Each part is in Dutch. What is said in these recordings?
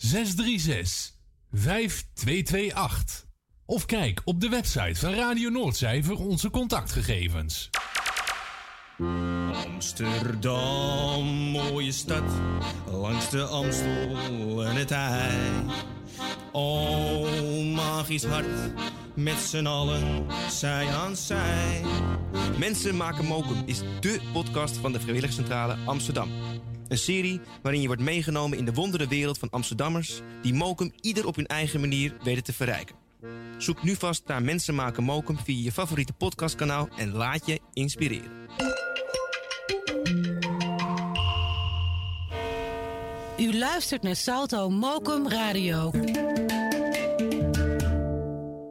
636 5228. Of kijk op de website van Radio Noordzij voor onze contactgegevens. Amsterdam, mooie stad, langs de Amstel en het IJ. Oh, magisch hart, met z'n allen, zij aan zij. Mensen maken mokum is dé podcast van de Vrijwilligcentrale Amsterdam. Een serie waarin je wordt meegenomen in de wondere wereld van Amsterdammers... die mokum ieder op hun eigen manier weten te verrijken. Zoek nu vast naar Mensen maken mokum via je favoriete podcastkanaal... en laat je inspireren. U luistert naar Salto Mokum Radio.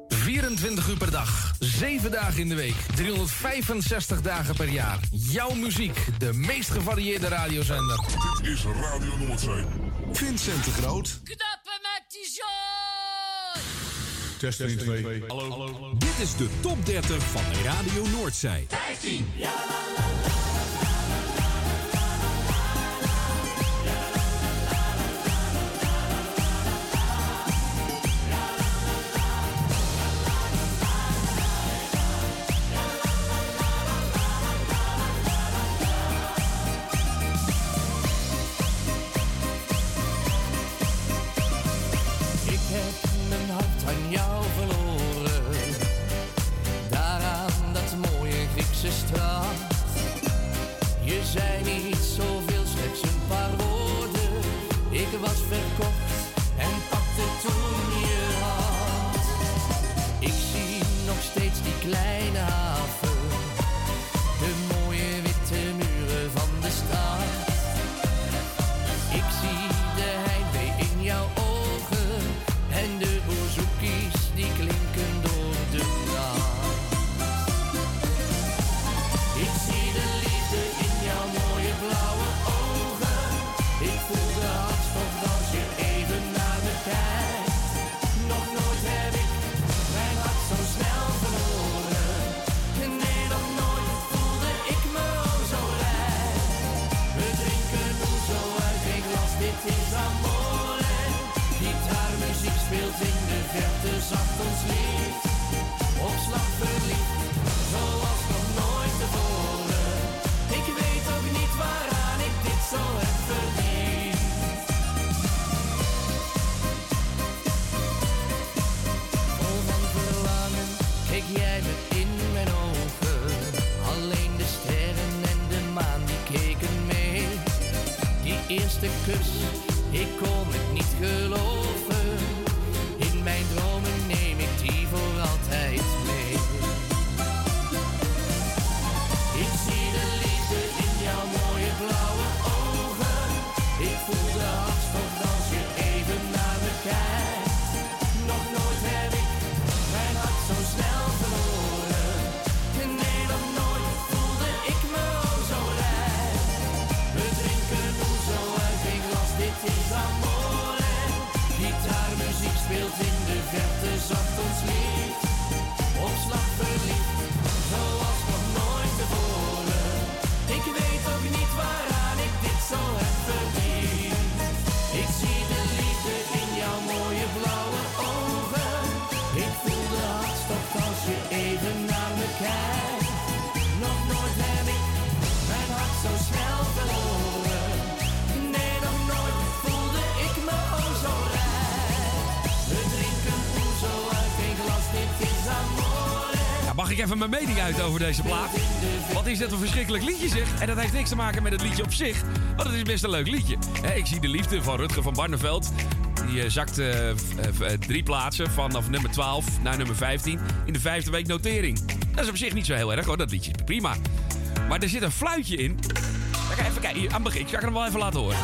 24 uur per dag, 7 dagen in de week, 365 dagen per jaar. Jouw muziek, de meest gevarieerde radiozender. Dit is Radio Noordzee. Vincent de Groot. Knappen met die zooi! Test 1, 2. Hallo. Dit is de top 30 van Radio Noordzij. 15. Ja, Je zei niet zoveel, slechts een paar woorden. Ik was verkocht en pakte toen je hand. Ik zie nog steeds die kleine mijn mening uit over deze plaat? Wat is dit een verschrikkelijk liedje zeg? En dat heeft niks te maken met het liedje op zich. Want het is best een leuk liedje. Ik zie de liefde van Rutger van Barneveld. Die eh, zakt eh, eh, drie plaatsen vanaf nummer 12 naar nummer 15 in de vijfde week notering. Dat is op zich niet zo heel erg hoor, dat liedje prima. Maar er zit een fluitje in. Even kijken, aan begin. Ik zal hem wel even laten horen.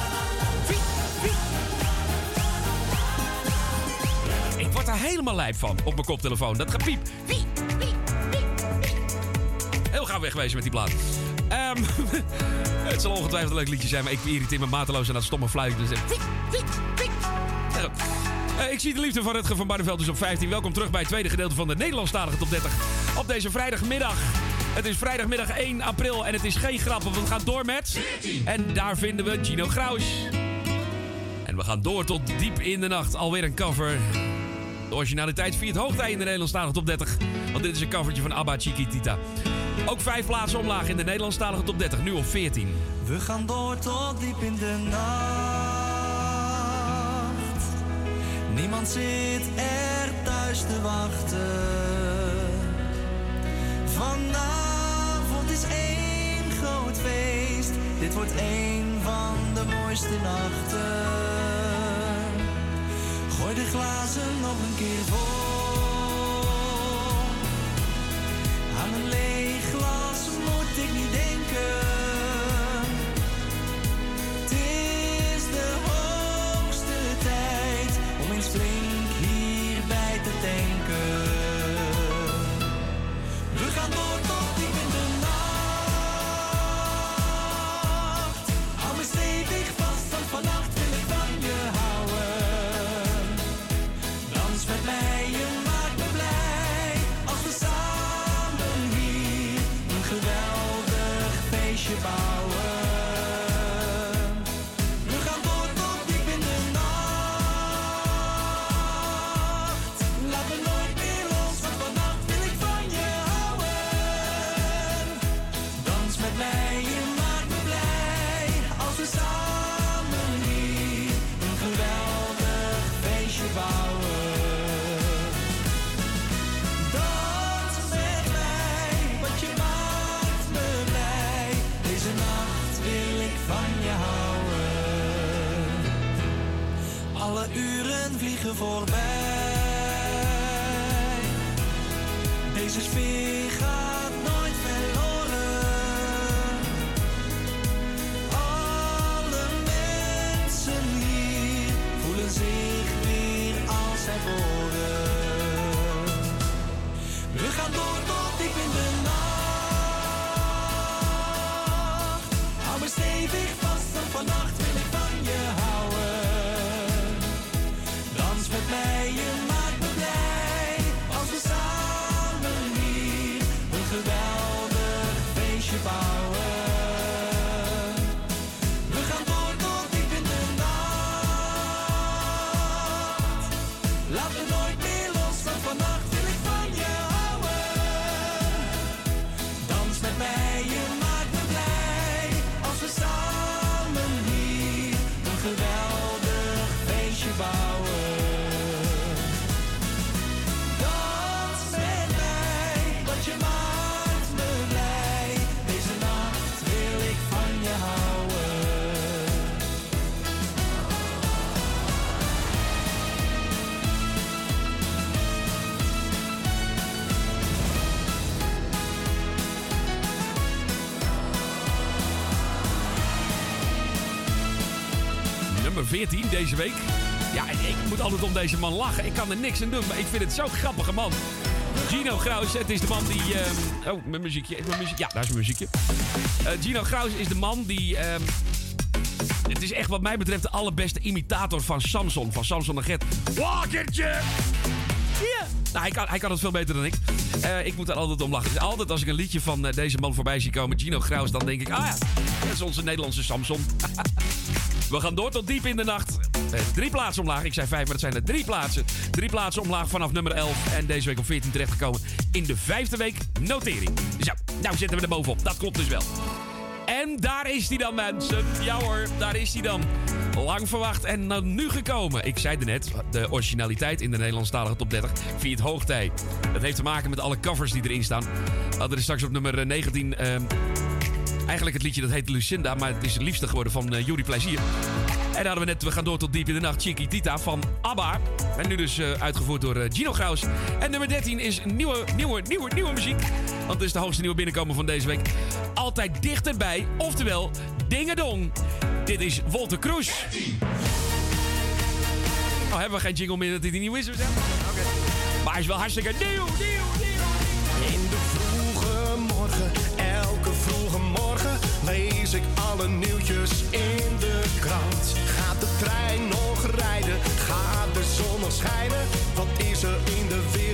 Ik word daar helemaal lijp van op mijn koptelefoon. Dat gepiep. Wegwezen met die plaat. Ehm, het zal ongetwijfeld een leuk liedje zijn, maar ik irriteer me mateloos aan dat stomme fluitje. Dus. Eh, ik zie de liefde van Rutger van Barneveld dus op 15. Welkom terug bij het tweede gedeelte van de Nederlandstalige Top 30. Op deze vrijdagmiddag. Het is vrijdagmiddag 1 april en het is geen grap, want we gaan door met... En daar vinden we Gino Graus. En we gaan door tot diep in de nacht. Alweer een cover. De originaliteit viert hoogtij in de Nederlandstalige top 30. Want dit is een covertje van Abba Chiquitita. Ook vijf plaatsen omlaag in de Nederlandstalige top 30. Nu op 14. We gaan door tot diep in de nacht. Niemand zit er thuis te wachten. Vanavond is één groot feest. Dit wordt één van de mooiste nachten. Gooi de glazen nog een keer vol. 14 deze week. Ja, en ik moet altijd om deze man lachen. Ik kan er niks aan doen, maar ik vind het zo'n grappige man. Gino Graus, het is de man die... ehm, Oh, mijn muziekje. Mijn. Ja, daar is mijn muziekje. Eh, Gino Graus is de man die... ehm, Het is echt wat mij betreft de allerbeste imitator van Samson. Van Samson en Gert. Wakkertje! Ja. Nou, hij kan, hij kan het veel beter dan ik. Eh, ik moet er altijd om lachen. Dus altijd als ik een liedje van eh, deze man voorbij zie komen, Gino Graus, dan denk ik, ah ja, dat is onze Nederlandse Samson. We gaan door tot diep in de nacht. Eh, drie plaatsen omlaag. Ik zei vijf, maar het zijn er drie plaatsen. Drie plaatsen omlaag vanaf nummer 11. En deze week op 14 terechtgekomen in de vijfde week notering. Zo, nou zitten we er bovenop. Dat klopt dus wel. En daar is hij dan, mensen. Ja hoor, daar is hij dan. Lang verwacht en nu gekomen. Ik zei er net, de originaliteit in de Nederlandstalige top 30 via het hoogtij. Dat heeft te maken met alle covers die erin staan. Hadden er straks op nummer eh, 19... Eigenlijk het liedje dat heet Lucinda, maar het is het liefste geworden van eh, uh, Jury Plezier. En dan hadden we net, we gaan door tot diep in de nacht, Chiquitita Tita van ABBA. En nu dus eh, uitgevoerd door eh, Gino Graus. En nummer 13 is nieuwe, nieuwe, nieuwe, nieuwe muziek. Want het is de hoogste nieuwe binnenkomen van deze week. Altijd dichterbij, oftewel Dingedong. Dit is Wolter Kroes. Nou, hebben we geen jingle meer dat dit nieuw is, zeg. Okay. Maar hij is wel hartstikke nieuw, nieuw, nieuw. nieuw. In de vroege morgen ik alle nieuwtjes in de krant. Gaat de trein nog rijden? Gaat de zon nog schijnen? Wat is er in de wereld?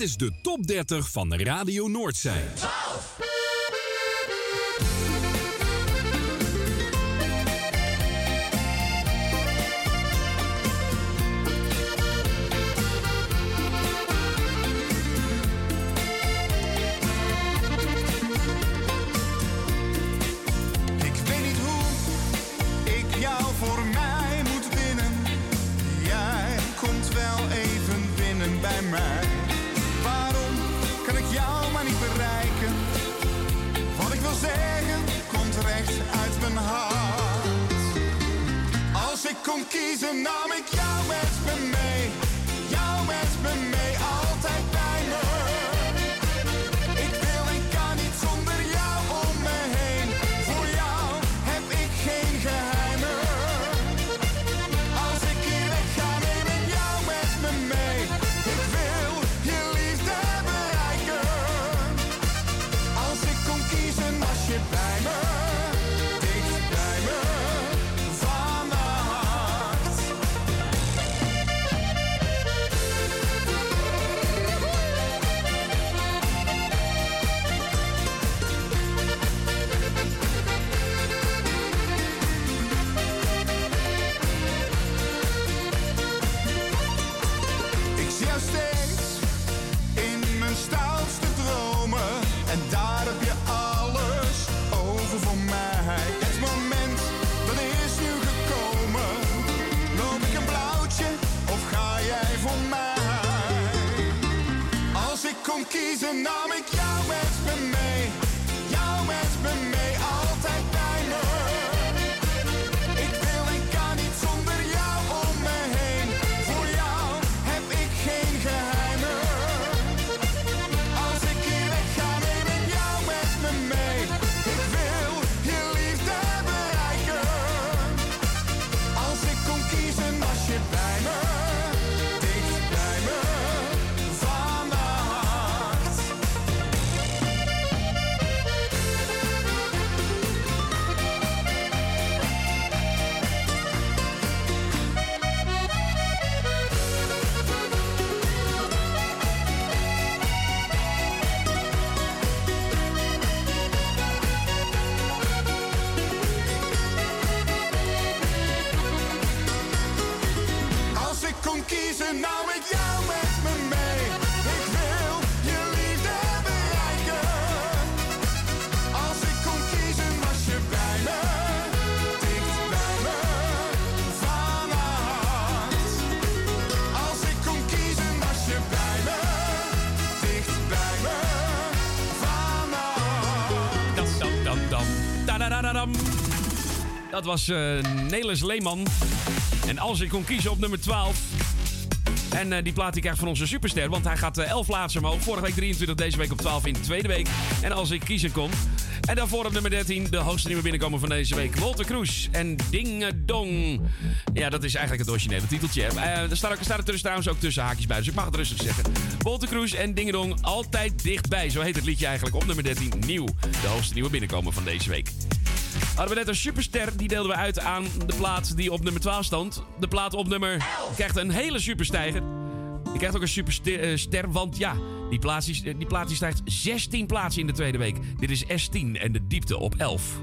Dit is de top 30 van Radio Noordzee. Dat was eh Nelis Leeman. En als ik kon kiezen op nummer 12. En eh, die plaat die krijgt van onze superster. Want hij gaat eh, 11 plaatsen omhoog. Vorige week 23, deze week op 12 in de tweede week. En als ik kiezen kon. En daarvoor op nummer 13 de hoogste nieuwe binnenkomen van deze week. Walter Kroes en Dingedong. Ja, dat is eigenlijk het originele titeltje. Eh, er staat, ook, er staat er tussen trouwens ook tussen haakjes bij. Dus ik mag het rustig zeggen. Walter Kroes en Dingedong altijd dichtbij. Zo heet het liedje eigenlijk op nummer 13 nieuw. De hoogste nieuwe binnenkomen van deze week. Hadden we net een superster, die deelden we uit aan de plaat die op nummer 12 stond. De plaat op nummer krijgt een hele superstijger. Die krijgt ook een superster, eh, want ja, die plaat, die, die plaat die stijgt 16 plaatsen in de tweede week. Dit is S10 en de diepte op 11.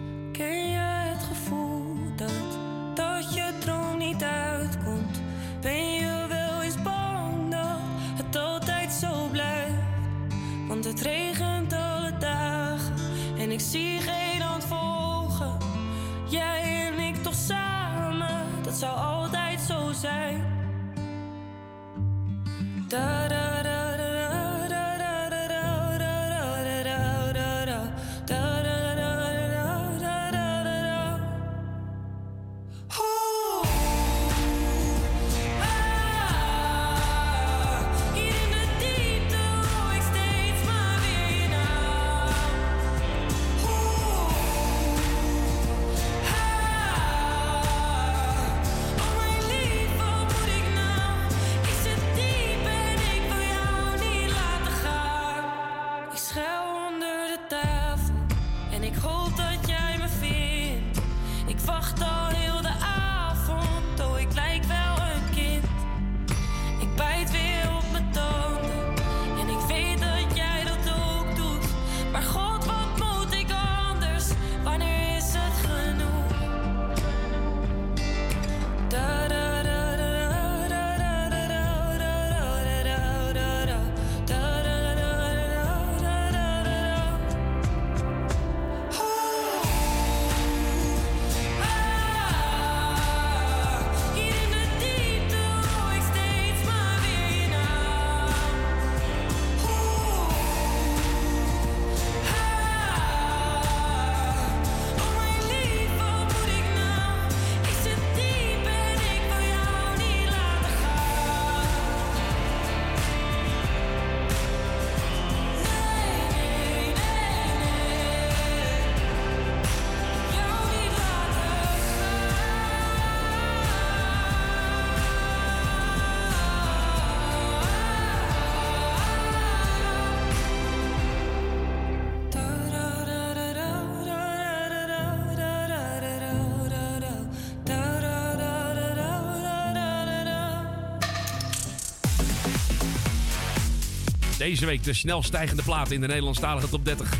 Deze week de snel stijgende plaat in de Nederlandstalige top 30.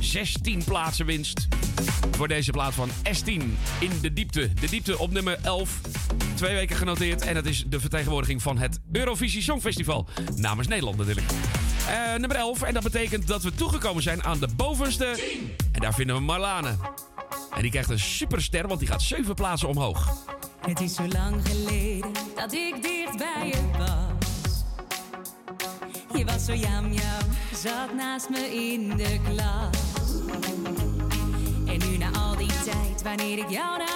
16 plaatsen winst voor deze plaat van S10 in de diepte. De diepte op nummer 11. Twee weken genoteerd en het is de vertegenwoordiging van het Eurovisie Songfestival. Namens Nederland natuurlijk. Eh, nummer 11 en dat betekent dat we toegekomen zijn aan de bovenste. En daar vinden we Marlane. En die krijgt een superster, want die gaat 7 plaatsen omhoog. Het is zo lang geleden dat ik dicht bij je was. Zo jam jam, zat naast me in de klas. En nu na al die tijd, wanneer ik jou naar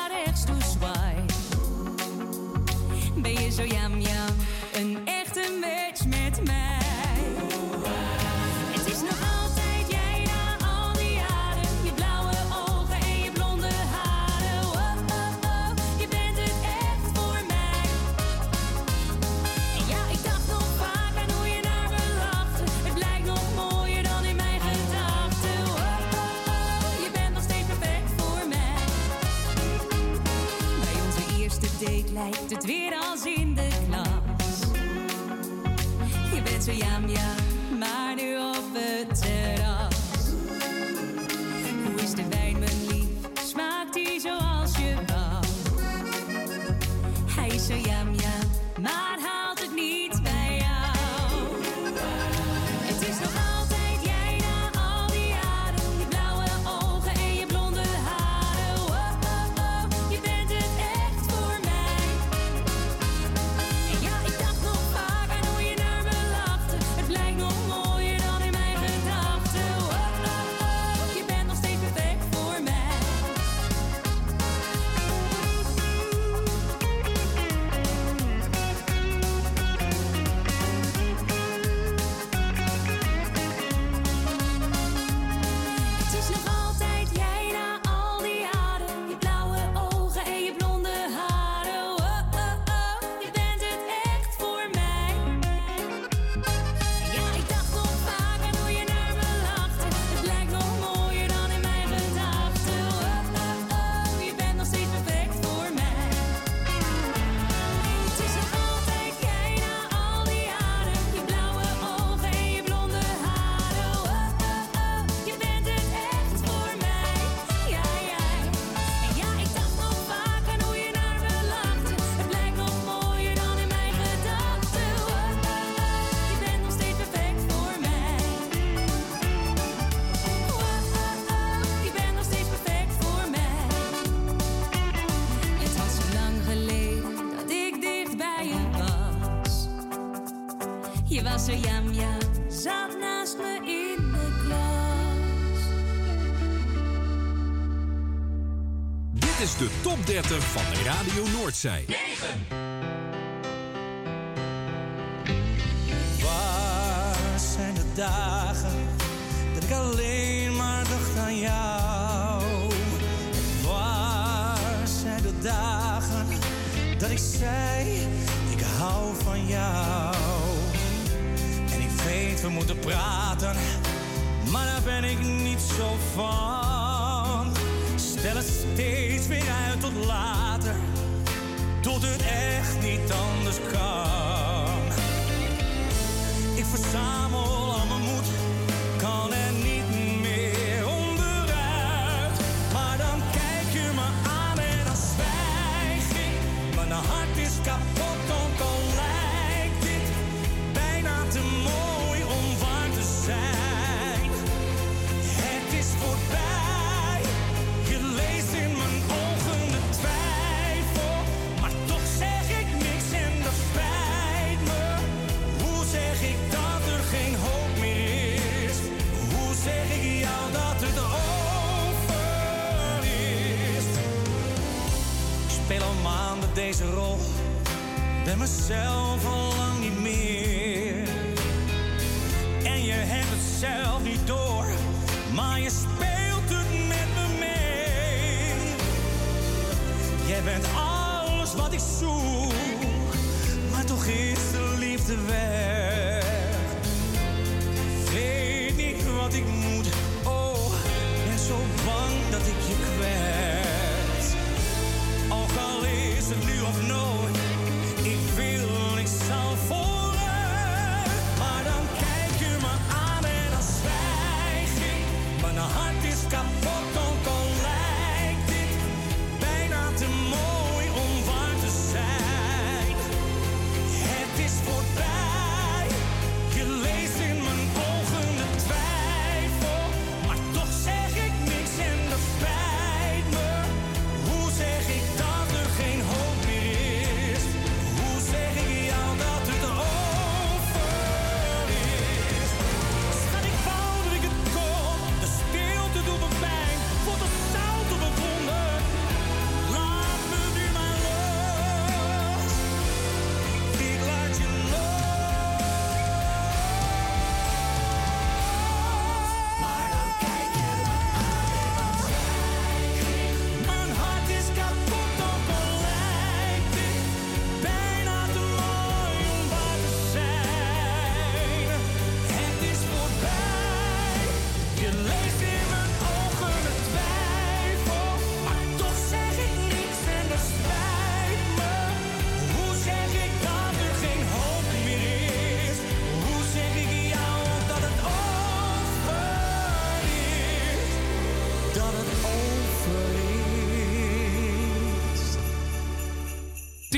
van Radio Noordzee. 9. Waar zijn de dagen dat ik alleen maar dacht aan jou? Waar zijn de dagen dat ik zei, ik hou van jou? En ik weet, we moeten praten, maar daar ben ik niet zo van. Stel het steeds weer uit later, tot het echt niet anders kan. Ik verzamel mezelf al lang niet meer. En je hebt het zelf niet door, maar je speelt het met me mee. Jij bent alles wat ik zoek,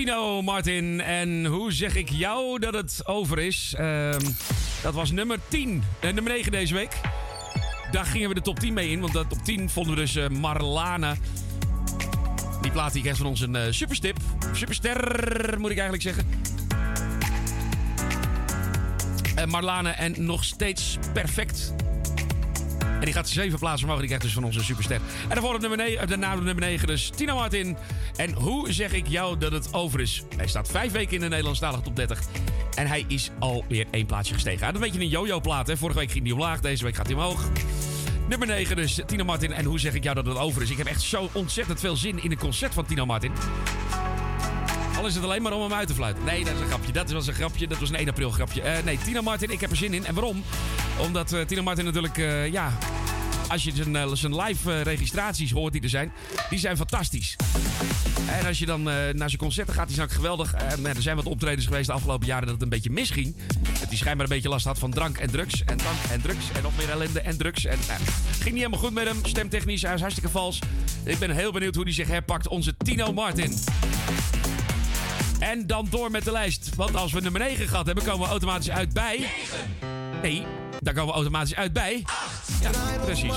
Tino Martin. En hoe zeg ik jou dat het over is? Ehm, dat was nummer 10. Eh, nummer 9 deze week. Daar gingen we de top 10 mee in. Want dat op 10 vonden we dus eh, Marlane. Die plaat die krijgt van ons een eh, superstip. Superster moet ik eigenlijk zeggen. Marlane en nog steeds perfect. En die gaat zeven plaatsen omhoog. Die krijgt dus van onze superster. En daarvoor op nummer 9, daarna op nummer 9 dus Tino Martin. En hoe zeg ik jou dat het over is? Hij staat vijf weken in de Nederlandstalige top 30. En hij is alweer één plaatsje gestegen. Dat weet je een yo-yo plaat. Hè? Vorige week ging hij omlaag. Deze week gaat hij omhoog. Nummer 9 dus Tino Martin. En hoe zeg ik jou dat het over is? Ik heb echt zo ontzettend veel zin in een concert van Tino Martin. Al is het alleen maar om hem uit te fluiten. Nee, dat is een grapje. Dat was een grapje. Dat was een 1 april grapje. Eh, nee, Tino Martin, ik heb er zin in. En waarom? Omdat eh, Tino Martin natuurlijk, eh, ja... Als je zijn, eh, zijn live eh, registraties hoort die er zijn, die zijn fantastisch. En als je dan eh, naar zijn concerten gaat, die zijn ook geweldig. Maar er zijn wat optredens geweest de afgelopen jaren dat het een beetje misging. Dat hij schijnbaar een beetje last had van drank en drugs. En drank en drugs. En nog meer ellende en drugs. En eh, ging niet helemaal goed met hem. Stemtechnisch, hij is hartstikke vals. Ik ben heel benieuwd hoe hij zich herpakt. Onze Tino Martin. En dan door met de lijst. Want als we nummer 9 gehad hebben, komen we automatisch uit bij... Nee, daar komen we automatisch uit bij... nog precies.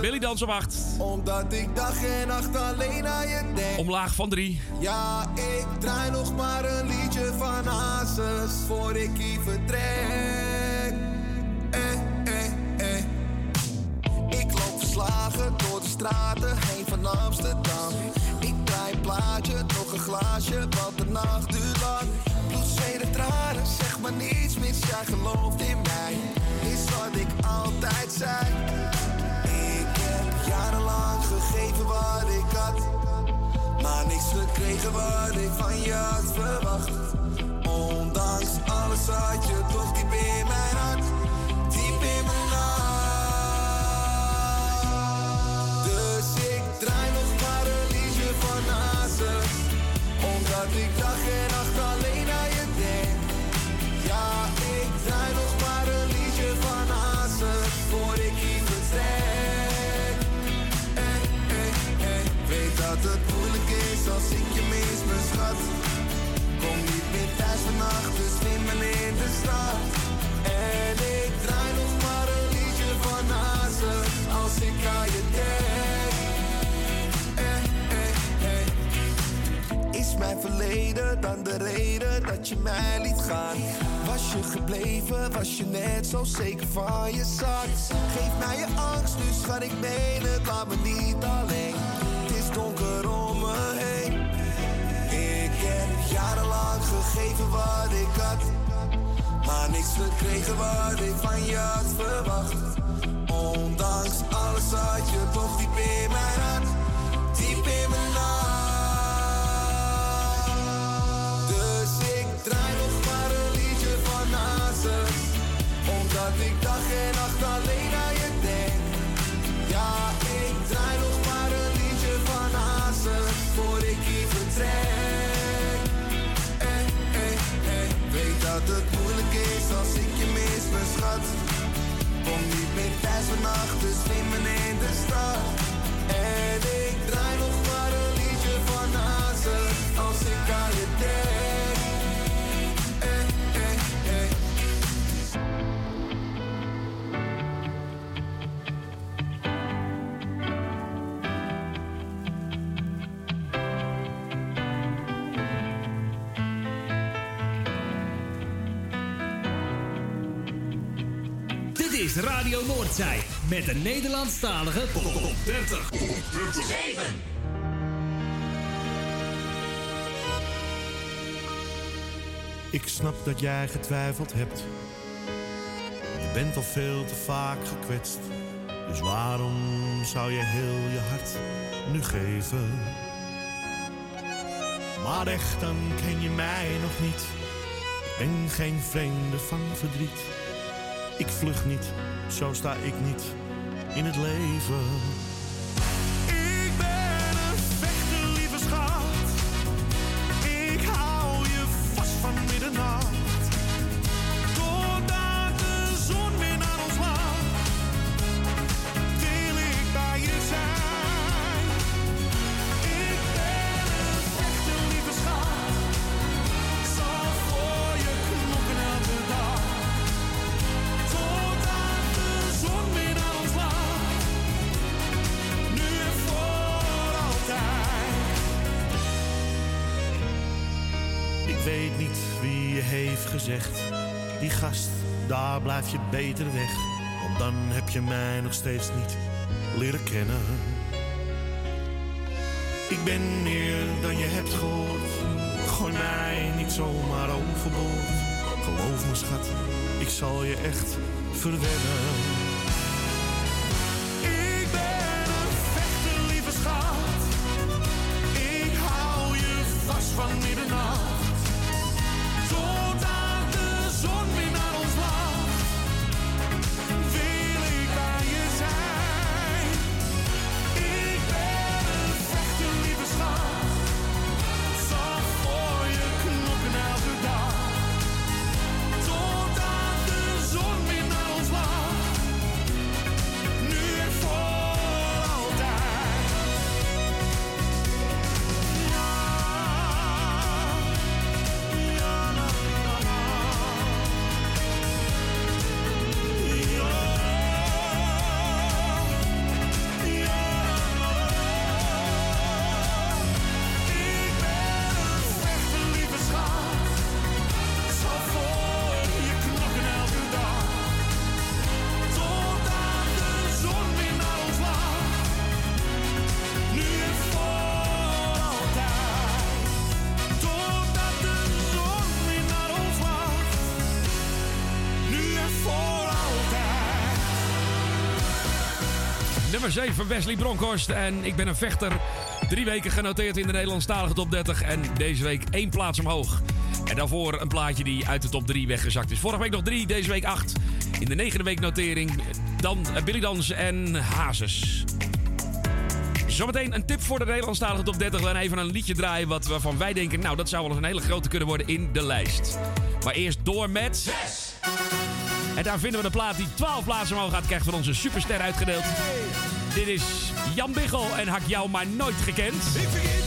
Billy Dans op 8. Omdat ik dag en nacht alleen aan je denk. Omlaag van 3. Ja, ik draai nog maar een liedje van Hazes voor ik hier vertrek. Eh, eh, eh. Ik loop verslagen door de straten heen van Amsterdam. Ik plaatje, nog een glaasje, want de nacht duurt lang. Bloed, tranen, zeg maar niets mis, jij gelooft in mij. Is wat ik altijd zei. Ik heb jarenlang gegeven wat ik had. Maar niks gekregen wat ik van je had verwacht. Ondanks alles had je toch diep in mijn hart. Diep in mijn hart. Omdat ik dag en nacht alleen aan je denk. Ja, ik draai nog maar een liedje van Hazes. Voor ik hier vertrek. Eh, eh, eh. Weet dat het moeilijk is als ik je mis, mijn schat. Kom niet meer thuis vannacht, dus neem in de stad. Dan de reden dat je mij liet gaan? Was je gebleven, was je net zo zeker van je zak? Geef mij je angst, nu schat ik meen het, laat me niet alleen. Het is donker om me heen. Ik heb jarenlang gegeven wat ik had. Maar niks gekregen wat ik van je had verwacht. Ondanks alles had je toch diep in mijn hart. Thuis vannacht, Radio Noordzij met de Nederlandstalige Top 30. Ik snap dat jij getwijfeld hebt. Je bent al veel te vaak gekwetst. Dus waarom zou je heel je hart nu geven? Maar echt, dan ken je mij nog niet. Ik ben geen vreemde van verdriet. Ik vlug niet, zo sta ik niet in het leven. Je mij nog steeds niet leren kennen. Ik ben meer dan je hebt gehoord. Gooi mij niet zomaar overboord. Geloof me, schat, ik zal je echt verwennen. Nummer 7, Wesley Bronkhorst. En ik ben een vechter. Drie weken genoteerd in de Nederlandstalige top 30. En deze week één plaats omhoog. En daarvoor een plaatje die uit de top 3 weggezakt is. Vorige week nog 3, deze week 8. In de negende week notering dan, eh, Billy Dans en Hazes. Zometeen een tip voor de Nederlandstalige top 30. We gaan even een liedje draaien wat, waarvan wij denken... nou, dat zou wel eens een hele grote kunnen worden in de lijst. Maar eerst door met... En daar vinden we de plaat die 12 plaatsen omhoog gaat... krijgt van onze superster uitgedeeld. Dit is Jan Biggel en Hak jou maar nooit gekend.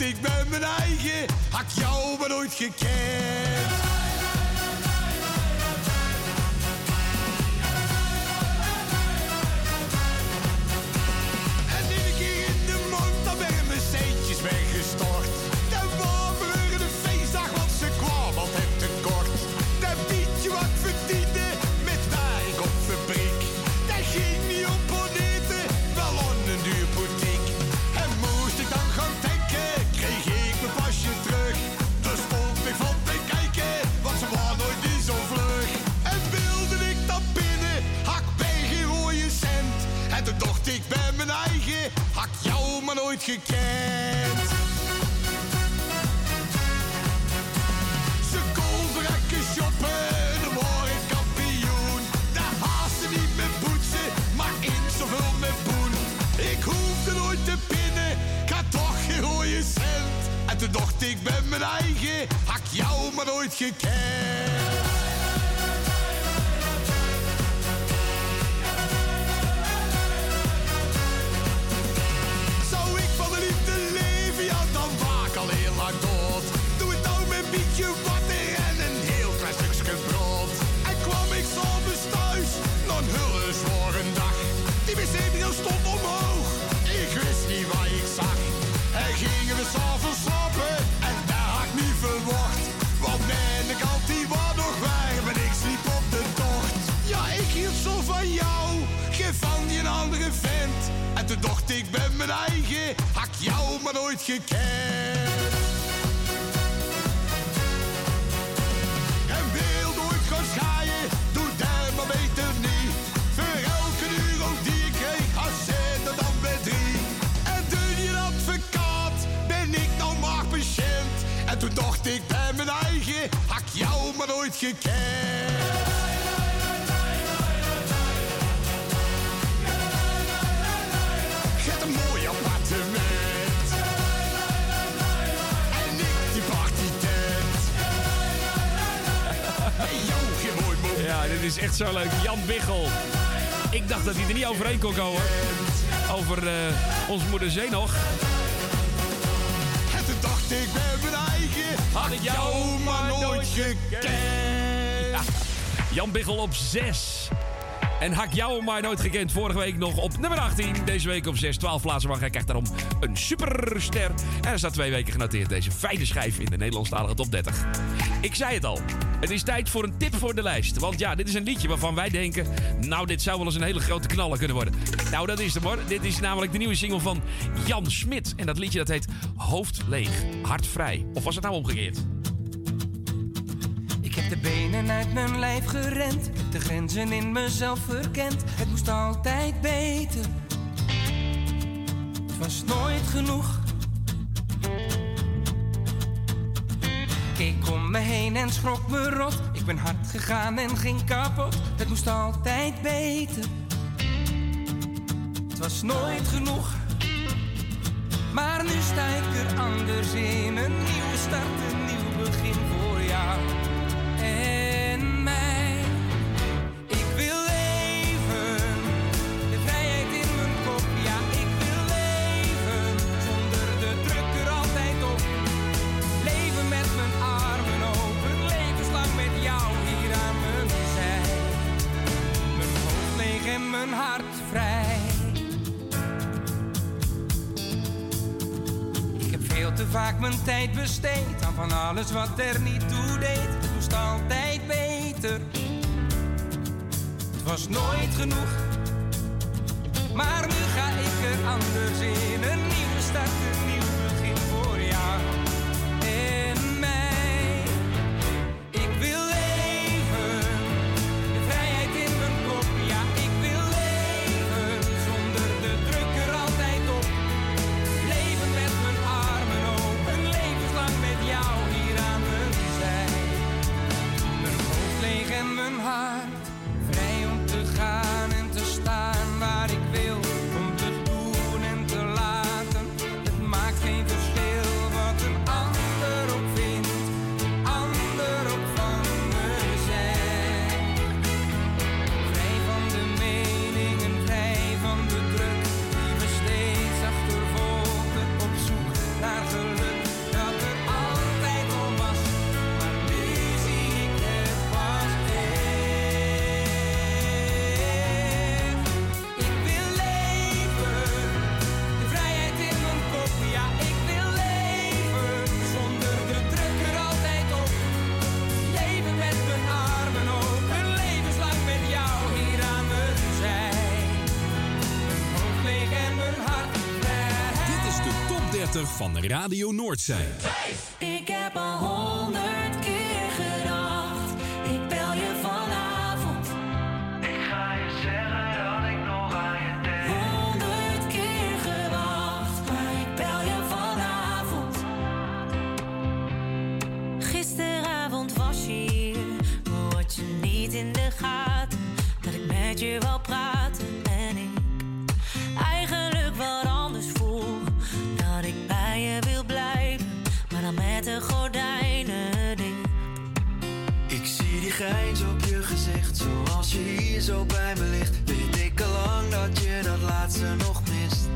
Ik bij mijn eigen, had jou maar nooit gekend. Ze lekker shoppen, word ik kampioen. Daar haast ze niet met poetsen, maar in zoveel met poen. Ik hoefde nooit te pinnen, ik had toch geen rode cent. En toen dacht ik bij mijn eigen, hak jou maar nooit gekend. Die wc-bril stond omhoog, ik wist niet wat ik zag. En gingen we s'avonds slapen, en daar had ik niet verwacht. Want mijn kant die was nog warm en ik sliep op de tocht. Ja, ik hield zo van jou, geen van die andere vent. En toen dacht ik bij mijn eigen, hak jou maar nooit gekend. Dacht ik bij mijn eigen, hak jou maar nooit gekend. Ik. Ja, dit is echt zo leuk. Jan Biggel. Ik dacht dat hij er niet overheen kon komen. Over eh onze moeder Zee ik bij mijn eigen, had ik jou maar nooit gekend. Ja. Jan Biggel op 6. En Hak jou maar nooit gekend. Vorige week nog op nummer 18. Deze week op 6. 12 plaatsen. Maar hij krijgt daarom een superster. En er staat twee weken genoteerd. Deze fijne schijf in de Nederlandstalige top 30. Ik zei het al. Het is tijd voor een tip voor de lijst. Want ja, dit is een liedje waarvan wij denken... Nou, dit zou wel eens een hele grote knaller kunnen worden. Nou, dat is hem hoor. Dit is namelijk de nieuwe single van Jan Smit. En dat liedje dat heet Hoofd leeg, hart vrij. Of was het nou omgekeerd? De benen uit mijn lijf gerend, de grenzen in mezelf verkend. Het moest altijd beter, het was nooit genoeg. Keek om me heen en schrok me rot. Ik ben hard gegaan en ging kapot. Het moest altijd beter, het was nooit genoeg. Maar nu sta ik er anders in, een nieuwe start, een nieuw begin voor jou hart vrij. Ik heb veel te vaak mijn tijd besteed aan van alles wat er niet toe deed. Het moest altijd beter. Het was nooit genoeg, maar nu ga ik er anders in een nieuwe start. Radio Noordzee. Ik heb al honderd. Als je hier zo bij me ligt, weet ik al lang dat je dat laatste nog mist.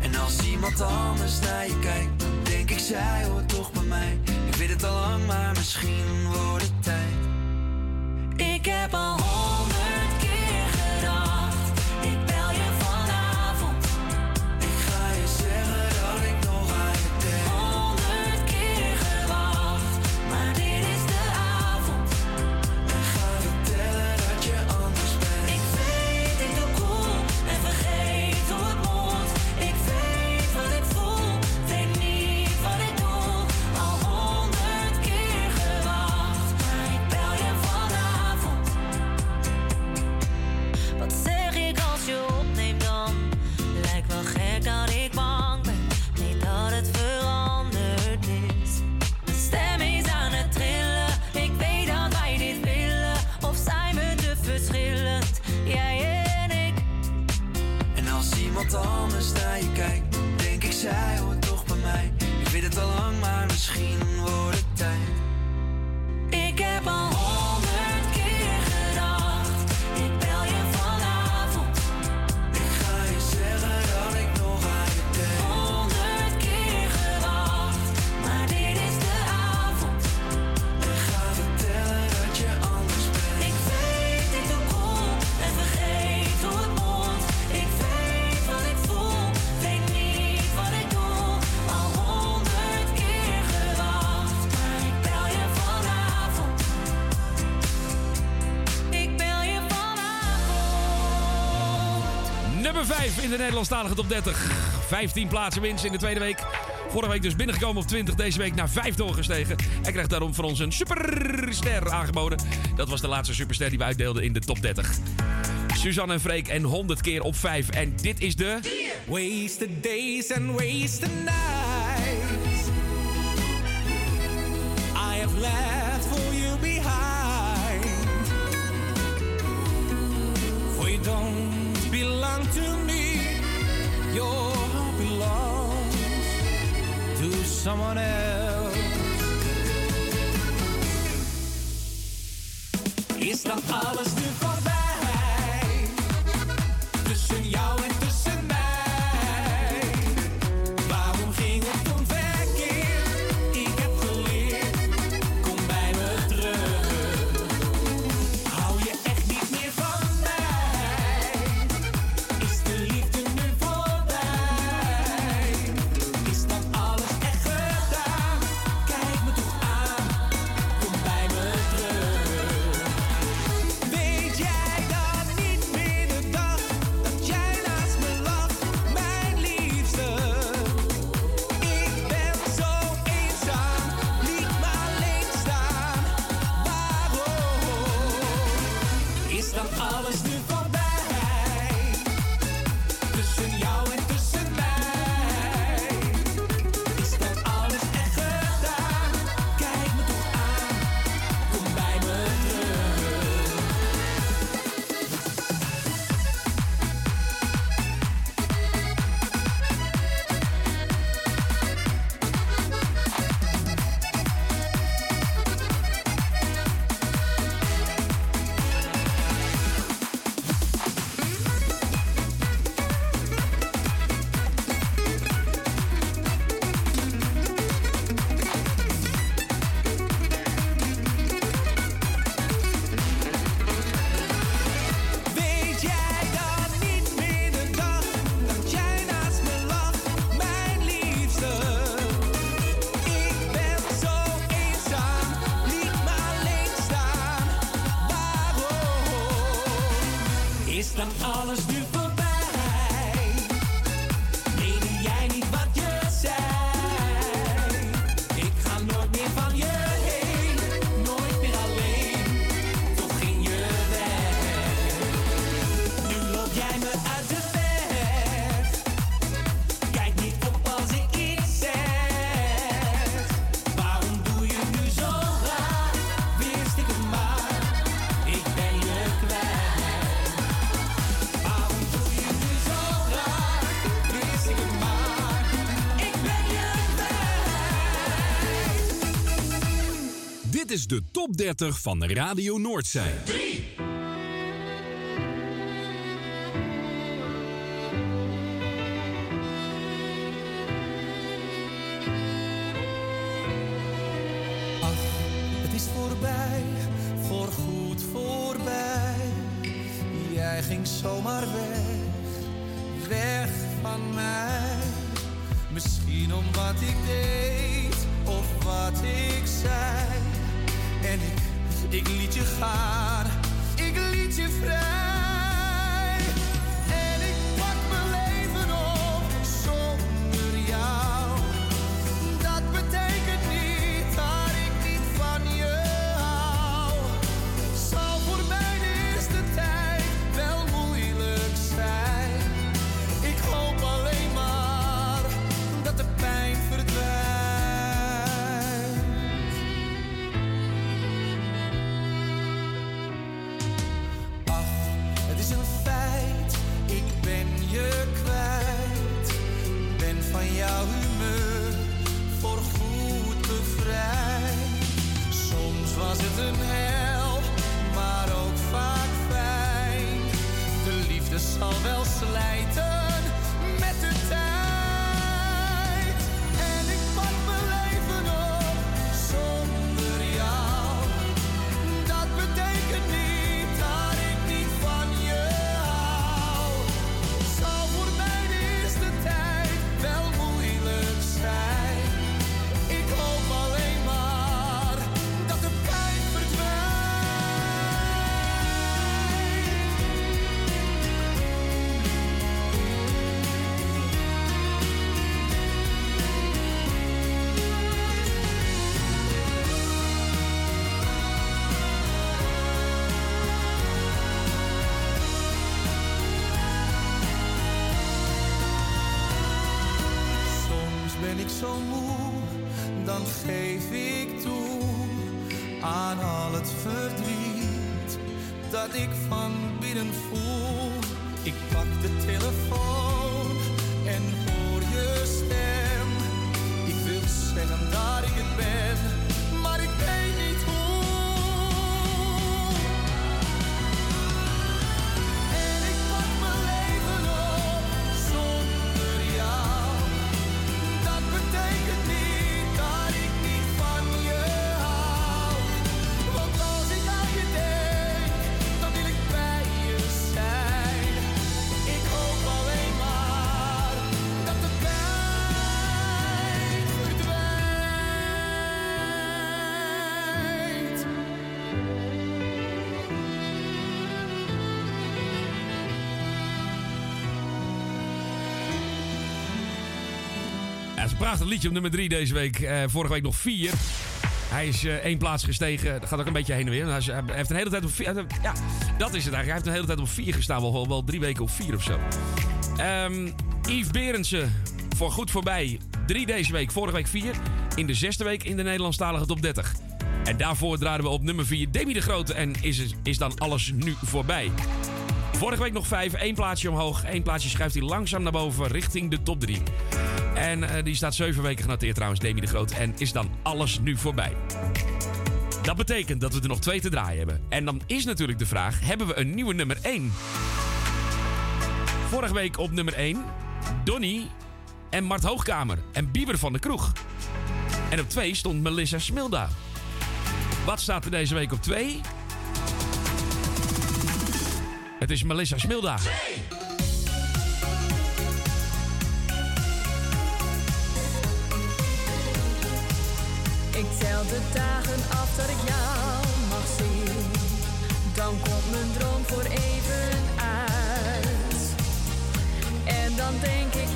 En als iemand anders naar je kijkt, dan denk ik zij hoort toch bij mij. Ik weet het al lang, maar misschien wordt het tijd. Ik heb al Nederlandstalige top 30. 15 plaatsen winst in de tweede week. Vorige week dus binnengekomen op 20, deze week naar 5 doorgestegen. En krijgt daarom voor ons een superster aangeboden. Dat was de laatste superster die we uitdeelden in de top 30. Suzanne en Freek en 100 keer op 5. En dit is de... Wasted days and wasted nights. someone else. Is dat alles nu? Dit is de top 30 van Radio Noordzij. Het is een prachtig liedje op nummer 3 deze week. Eh, vorige week nog 4. Hij is eh, één plaats gestegen. Dat gaat ook een beetje heen en weer. Hij heeft een hele tijd op vier... Ja, dat is het eigenlijk. Hij heeft een hele tijd op vier gestaan. Wel, wel, drie weken op vier of zo. Ehm Yves Berendsen, voor goed voorbij. Drie deze week, vorige week vier. In de zesde week in de Nederlandstalige top 30. En daarvoor draaiden we op nummer 4 Demi de Grote. En is, is dan alles nu voorbij. Vorige week nog vijf, één plaatsje omhoog. één plaatsje schuift hij langzaam naar boven richting de top 3. En eh, die staat zeven weken genoteerd trouwens, Demi de Groot. En is dan alles nu voorbij. Dat betekent dat we er nog twee te draaien hebben. En dan is natuurlijk de vraag, hebben we een nieuwe nummer 1? Vorige week op nummer 1, Donny en Mart Hoogkamer en Bieber van de Kroeg. En op 2 stond Melissa Smilda. Wat staat er deze week op 2? Het is Melissa Smilda. De dagen af dat ik jou mag zien. Dan komt mijn droom voor even uit. En dan denk ik,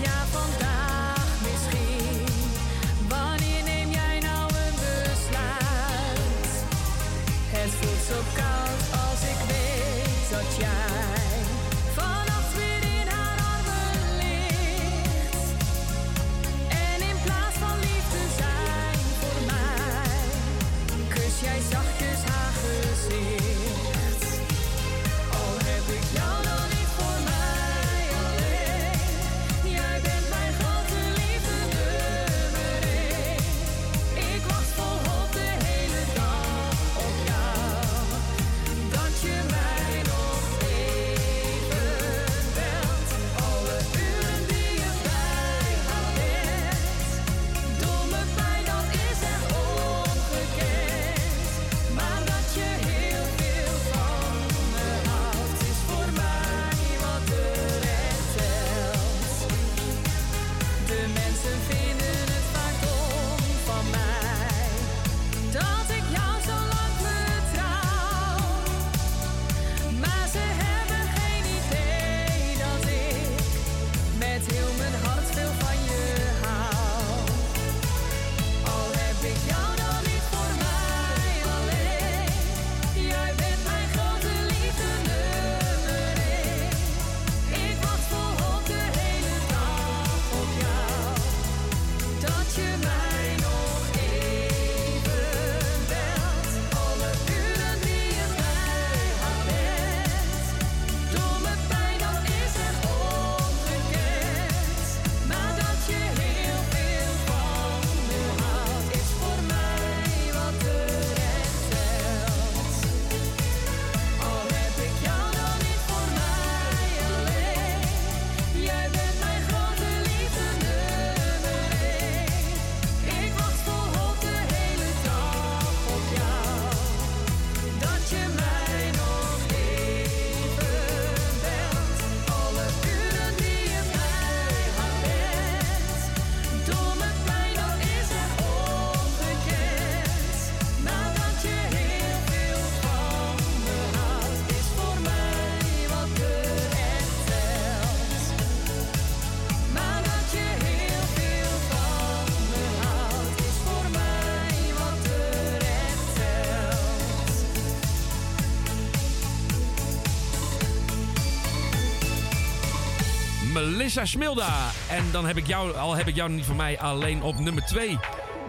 Melissa Smilda. En dan heb ik jou, al heb ik jou niet van mij alleen op nummer 2.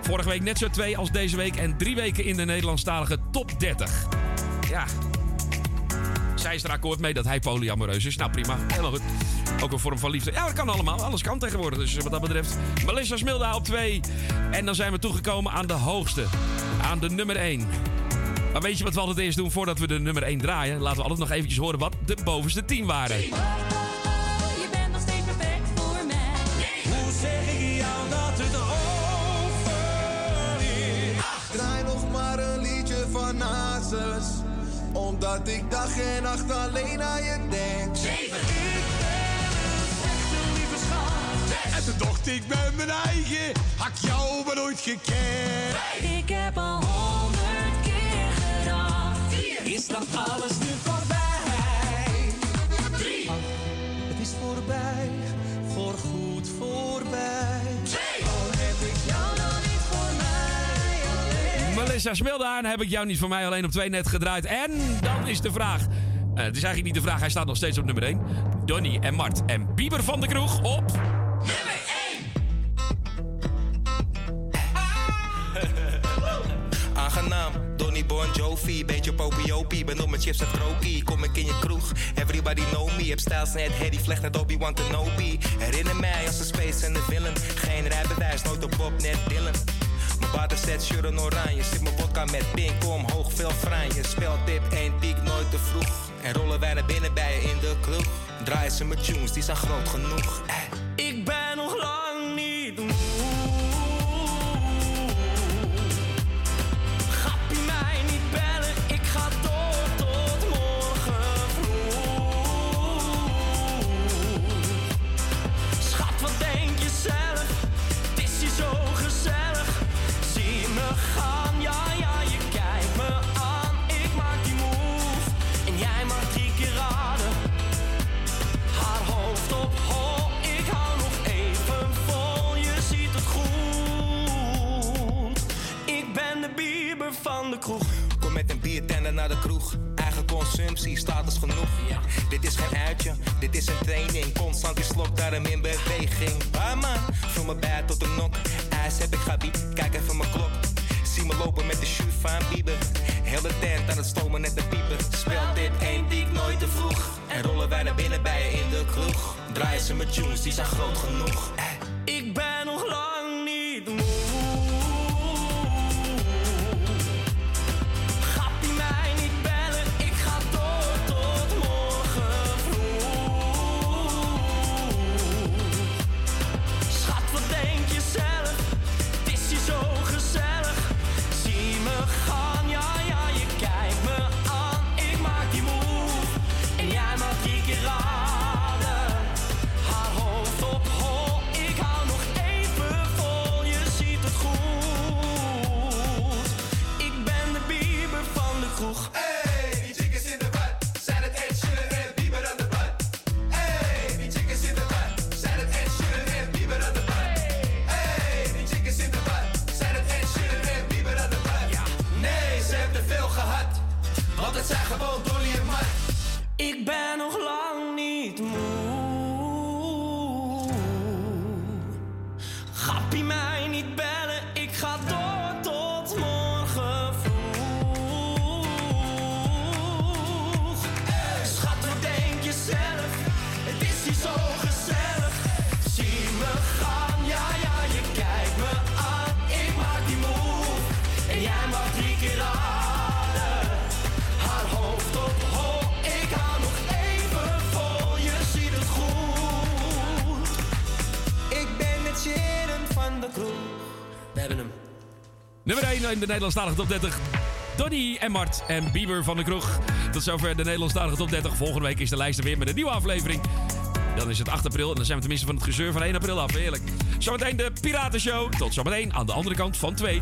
Vorige week net zo twee als deze week. En drie weken in de Nederlandstalige top 30. Ja. Zij is er akkoord mee dat hij polyamoreus is. Nou prima, helemaal goed. Ook een vorm van liefde. Ja, dat kan allemaal. Alles kan tegenwoordig. Dus wat dat betreft. Melissa Smilda op 2. En dan zijn we toegekomen aan de hoogste. Aan de nummer 1. Maar weet je wat we altijd eerst doen voordat we de nummer 1 draaien? Laten we altijd nog eventjes horen wat de bovenste 10 waren. Ik dag en nacht alleen aan je denk. Zeven. Ik ben een lieve schat. En toen dacht ik bij mijn eigen, had ik jou maar nooit gekend. Ik heb al honderd keer gedacht. Is dat alles nu voorbij. Al heb ik jou niet voor mij alleen. Op twee net gedraaid. En dan is de vraag. eh, het is eigenlijk niet de vraag, hij staat nog steeds op nummer 1. Donny en Mart en Bieber van de Kroeg op. Aangenaam, Donny Bon Jovi, beetje popiopie. Ben op mijn chips en krokie, kom ik in je kroeg. Everybody know me, heb stijls net Harry Vlecht net Obi-Wan Kenobi. Herinner mij als een space en de villain. Geen rijbewijs, nooit op Bob, net Dylan. Mijn waterset, shirt en oranje. Zit mijn vodka met pink omhoog, veel franje. Speltip, één piek, nooit te vroeg. En rollen wij naar binnen bij je in de kroeg. Draaien ze mijn tunes, die zijn groot genoeg. Kroeg. Kom met een biertender naar de kroeg. Eigen consumptie, status genoeg. Dit is geen uitje, dit is een training. Constant die slok, daarom in beweging. Waar man, vul me bij tot de nok. IJs heb ik gabi, kijk even mijn klok. Zie me lopen met de shoot van Bieber. Heel de tent aan het stomen net de pieper. Spel dit één diek nooit te vroeg. En rollen wij naar binnen bij je in de kroeg. Draaien ze met tunes, die zijn groot genoeg. Eh. Ik ben in de Nederlandstalige top 30. Donny en Mart en Bieber van de Kroeg. Tot zover de Nederlandstalige top 30. Volgende week is de lijst er weer met een nieuwe aflevering. Dan is het 8 april en dan zijn we tenminste van het gezeur van 1 april af. Heerlijk. Zometeen de Piratenshow. Tot zometeen aan de andere kant van 2.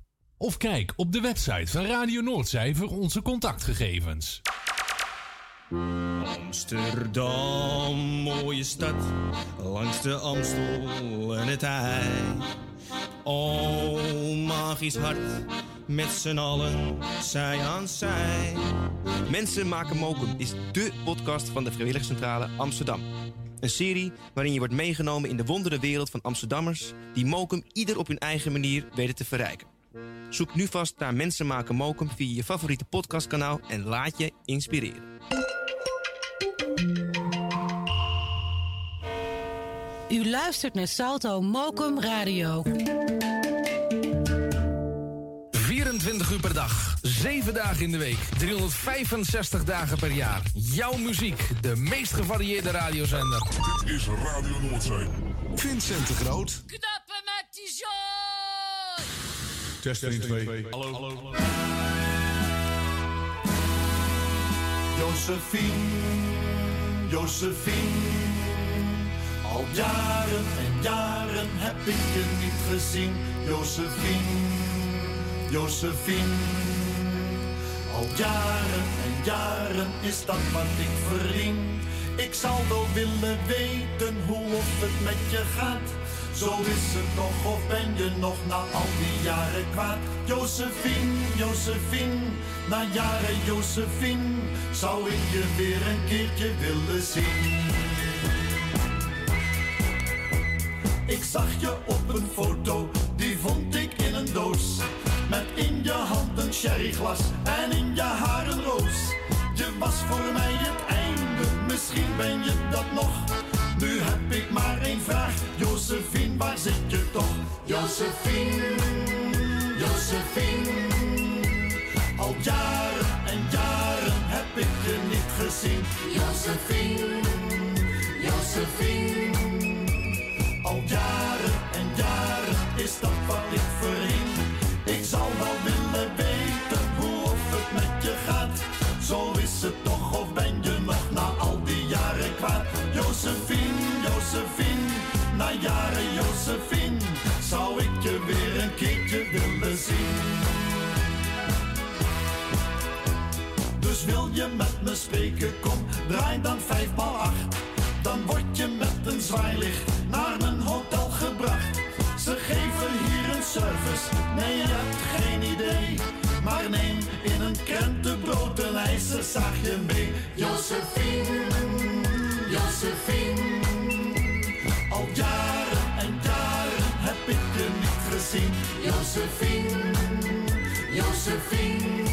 Of kijk op de website van Radio Noordzij voor onze contactgegevens. Amsterdam, mooie stad, langs de Amstel en het IJ. Oh, magisch hart, met z'n allen, zij aan zij. Mensen maken mokum is dé podcast van de Vrijwilligcentrale Amsterdam. Een serie waarin je wordt meegenomen in de wondere wereld van Amsterdammers... die mokum ieder op hun eigen manier weten te verrijken. Zoek nu vast naar Mensen maken mokum via je favoriete podcastkanaal... en laat je inspireren. U luistert naar Salto Mokum Radio. 24 uur per dag, 7 dagen in de week, 365 dagen per jaar. Jouw muziek, de meest gevarieerde radiozender. Dit is Radio Noordzee. Vincent de Groot. Knappen met die zooi! Test 1, 2. Hallo. Hallo. Josephine, Josephine. Al jaren en jaren heb ik je niet gezien. Josephine, Josephine. Al jaren en jaren is dat wat ik verdien. Ik zal wel willen weten hoe of het met je gaat. Zo is het toch of ben je nog na al die jaren kwaad? Josephine, Josephine, na jaren Josephine, zou ik je weer een keertje willen zien. Ik zag je op een foto, die vond ik in een doos. Met in je hand een sherryglas en in je haar een roos. Je was voor mij het einde, misschien ben je dat nog. Nu heb ik maar één vraag, Josephine, waar zit je toch? Josephine, Josephine. Al jaren en jaren heb ik je niet gezien. Josephine, Josephine. Al jaren en jaren is dat wat ik Dus wil je met me spreken, kom, draai dan vijf maal acht. Dan word je met een zwaailicht naar mijn hotel gebracht. Ze geven hier een service, nee je hebt geen idee. Maar neem in een krentenbrood een ijzerzaagje mee. Josephine. Josephine, Josephine.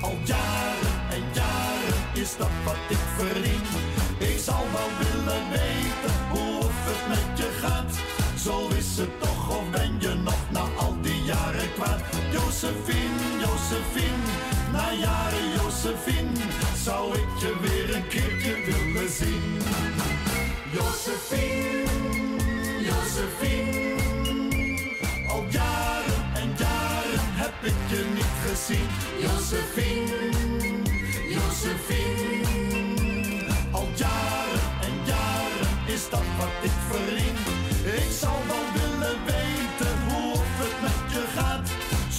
Al jaren en jaren is dat wat ik verdien. Ik zal wel willen weten hoe of het met je gaat. Zo is het toch of ben je nog na al die jaren kwaad. Josephine, Josephine, na jaren Josephine. Zou ik je weer een keertje willen zien. Josephine, Josephine. Ik je niet gezien. Josephine, Josephine. Al jaren en jaren is dat wat ik verdien. Ik zal wel willen weten hoe of het met je gaat.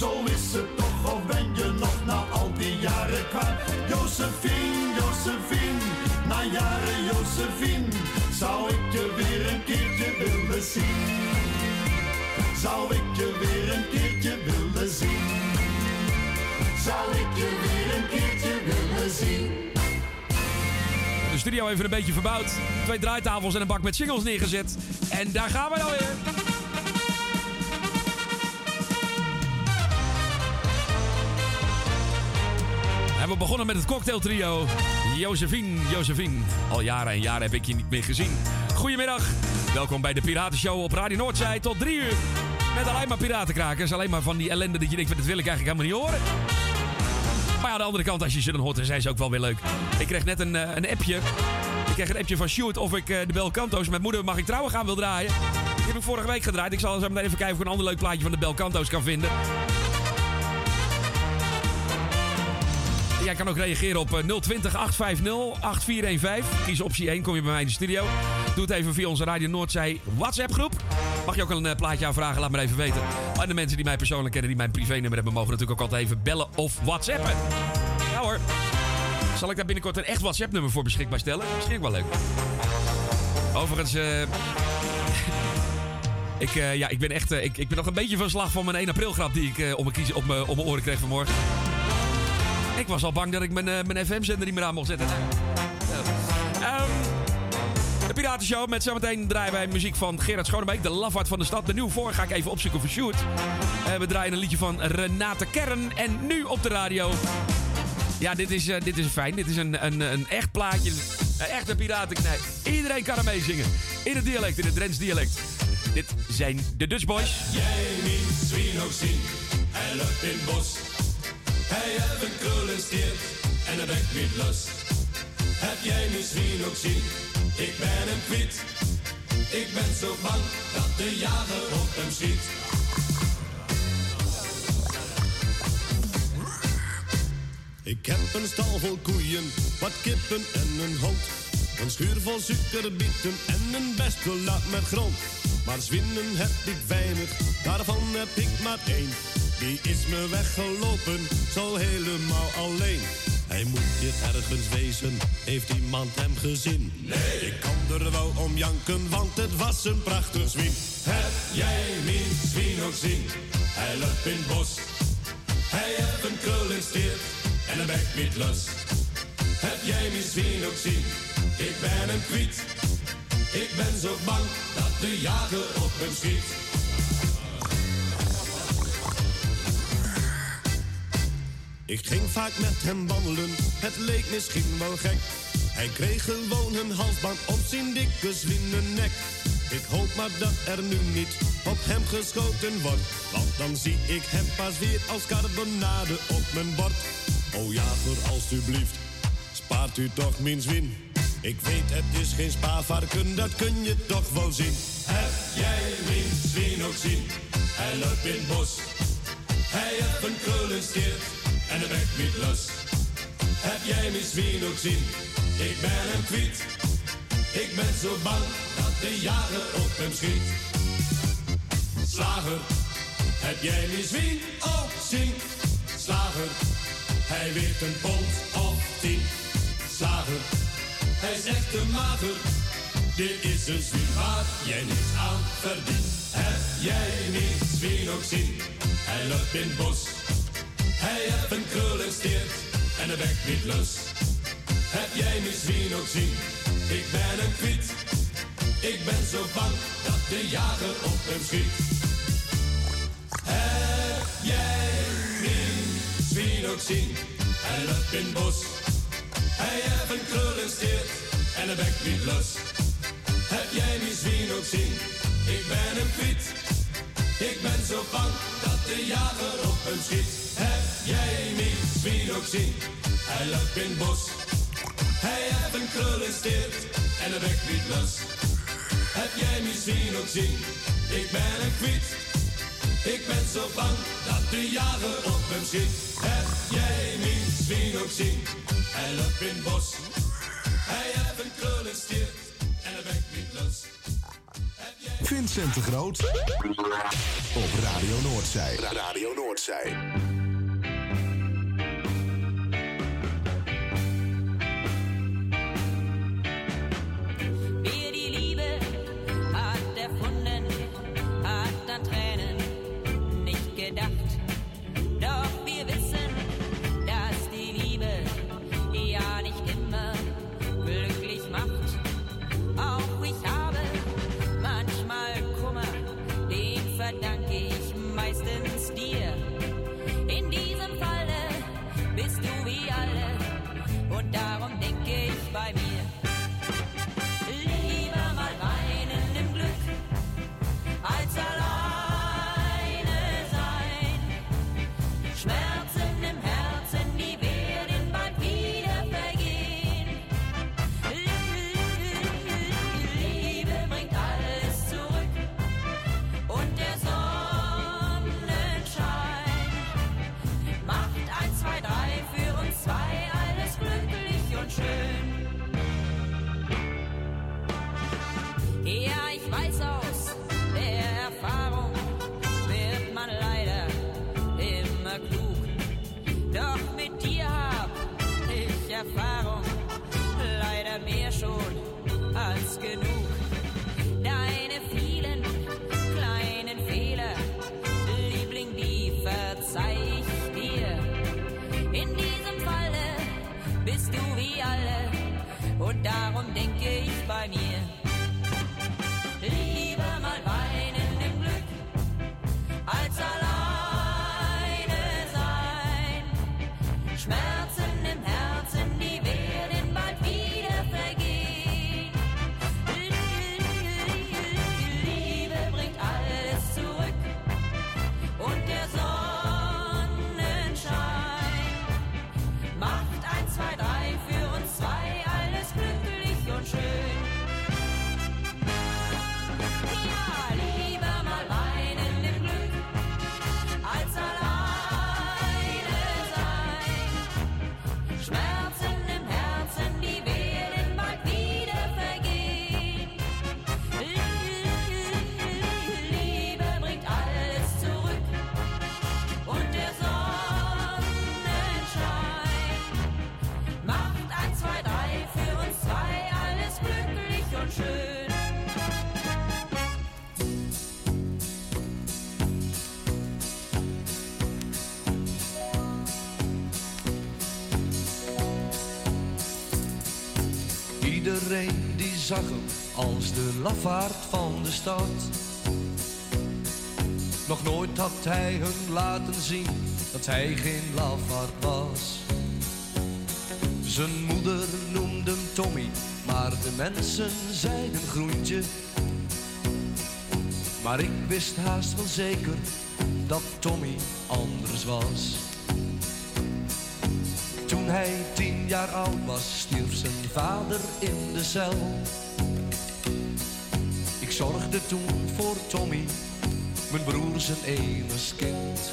Zo is het toch of ben je nog na al die jaren kwaad. Josephine, Josephine, na jaren Josephine. Zou ik je weer een keertje willen zien. Zou ik je weer een keertje. Zou ik je weer een keertje willen zien. De studio even een beetje verbouwd. Twee draaitafels en een bak met singles neergezet. En daar gaan we dan weer. En we begonnen met het cocktailtrio. Josephine, Josephine. Al jaren en jaren heb ik je niet meer gezien. Goedemiddag. Welkom bij de Piratenshow op Radio Noordzij tot drie uur. Met alleen maar piratenkrakers. Alleen maar van die ellende dat je denkt, dat wil ik eigenlijk helemaal niet horen. Aan de andere kant, als je ze dan hoort, dan zijn ze ook wel weer leuk. Ik kreeg net een, eh, een appje. Ik kreeg een appje van Sjoerd of ik eh, de Belcanto's met moeder mag ik trouwen gaan wil draaien. Die heb ik vorige week gedraaid. Ik zal zo even kijken of ik een ander leuk plaatje van de Belcanto's kan vinden. Jij kan ook reageren op eh, 020 850 8415. Kies optie 1, kom je bij mij in de studio. Doe het even via onze Radio Noordzij WhatsApp groep. Mag je ook een eh, plaatje aanvragen, laat me even weten. En de mensen die mij persoonlijk kennen, die mijn privénummer hebben, mogen natuurlijk ook altijd even bellen of whatsappen. Ja hoor. Zal ik daar binnenkort een echt WhatsApp-nummer voor beschikbaar stellen? Misschien wel leuk. Overigens, eh, Ik, eh, ja, ik ben echt ik, ik ben nog een beetje van slag van mijn 1 april grap die ik op mijn oren kreeg vanmorgen. Ik was al bang dat ik mijn, eh, mijn FM-zender niet meer aan mocht zetten. Ehm, de Piratenshow met zometeen draaien wij muziek van Gerard Schonebeek, de lafhart van de stad. De nieuw voor ga ik even opzoeken voor Sjoerd. Eh, we draaien een liedje van Renate Kern. En nu op de radio. Ja, dit is, eh, dit is fijn. Dit is een, een, een echt plaatje. Een echte piratenknij. Iedereen kan er mee zingen. In het dialect, in het Drents dialect. Dit zijn de Dutch Boys. Jij niet zien, hij loopt in bos. Hij heeft een krullensteert en een bek niet los. Heb jij zwien ook zien, ik ben hem kwijt. Ik ben zo bang dat de jager op hem schiet. Ik heb een stal vol koeien, wat kippen en een hond. Een schuur vol suikerbieten en een beste laat met grond. Maar zwinnen heb ik weinig, daarvan heb ik maar één. Die is me weggelopen, zo helemaal alleen. Hij moet hier ergens wezen, heeft iemand hem gezien? Nee, ik kan er wel om janken, want het was een prachtig zwien. Heb jij niet zwien ook zien, hij loopt in het bos. Hij heeft een krullensteert en een bek niet los. Heb jij mijn zwien ook zien, ik ben hem kwijt. Ik ben zo bang dat de jager op hem schiet. Ik ging vaak met hem wandelen, het leek misschien wel gek. Hij kreeg gewoon een halsband op zijn dikke zwinnen nek. Ik hoop maar dat er nu niet op hem geschoten wordt. Want dan zie ik hem pas weer als carbonade op mijn bord. O jager, alstublieft, spaart u toch mijn zwin. Ik weet het is geen spaarvarken, dat kun je toch wel zien. Heb jij mijn zwien ook zien, hij loopt in het bos. Hij heeft een krullensteert en een bek niet los. Heb jij mijn zwien ook zien, ik ben hem kwijt. Ik ben zo bang dat de jager op hem schiet. Slager, heb jij mijn zwien ook zien? Slager, hij weegt een pond of tien. Slager, hij echt te mager. Dit is een zwien waar jij niets aan verdient. Heb jij niet zwien ook zien? Hij loopt in bos. Hij heeft een krullensteert en een bek niet los. Heb jij mijn zwien ook zien? Ik ben hem kwijt. Ik ben zo bang dat de jager op hem schiet. Heb jij mijn zwien ook zien? Hij loopt in bos. Hij heeft een krullensteert en een bek niet los. Heb jij mijn zwien ook zien? Ik ben hem kwijt. Ik ben zo bang dat de jager op hem schiet. Heb jij mijn zwien ook zien? Hij loopt in bos. Hij heeft een krullensteert en een bek niet los. Heb jij mijn zwien ook zien? Ik ben hem kwijt. Ik ben zo bang dat de jager op hem schiet. Heb jij mijn zwien ook zien? Hij loopt in bos. Hij heeft een krullensteert en een bek niet los. Vincent de Groot. Op Radio Noordzij. Radio Noordzij. Als de lafaard van de stad. Nog nooit had hij hun laten zien dat hij geen lafaard was. Zijn moeder noemde hem Tommy, maar de mensen zeiden groentje. Maar ik wist haast wel zeker dat Tommy anders was. Toen hij tien jaar oud was, stierf zijn vader in de cel. Toen voor Tommy, mijn broer zijn enigst kind.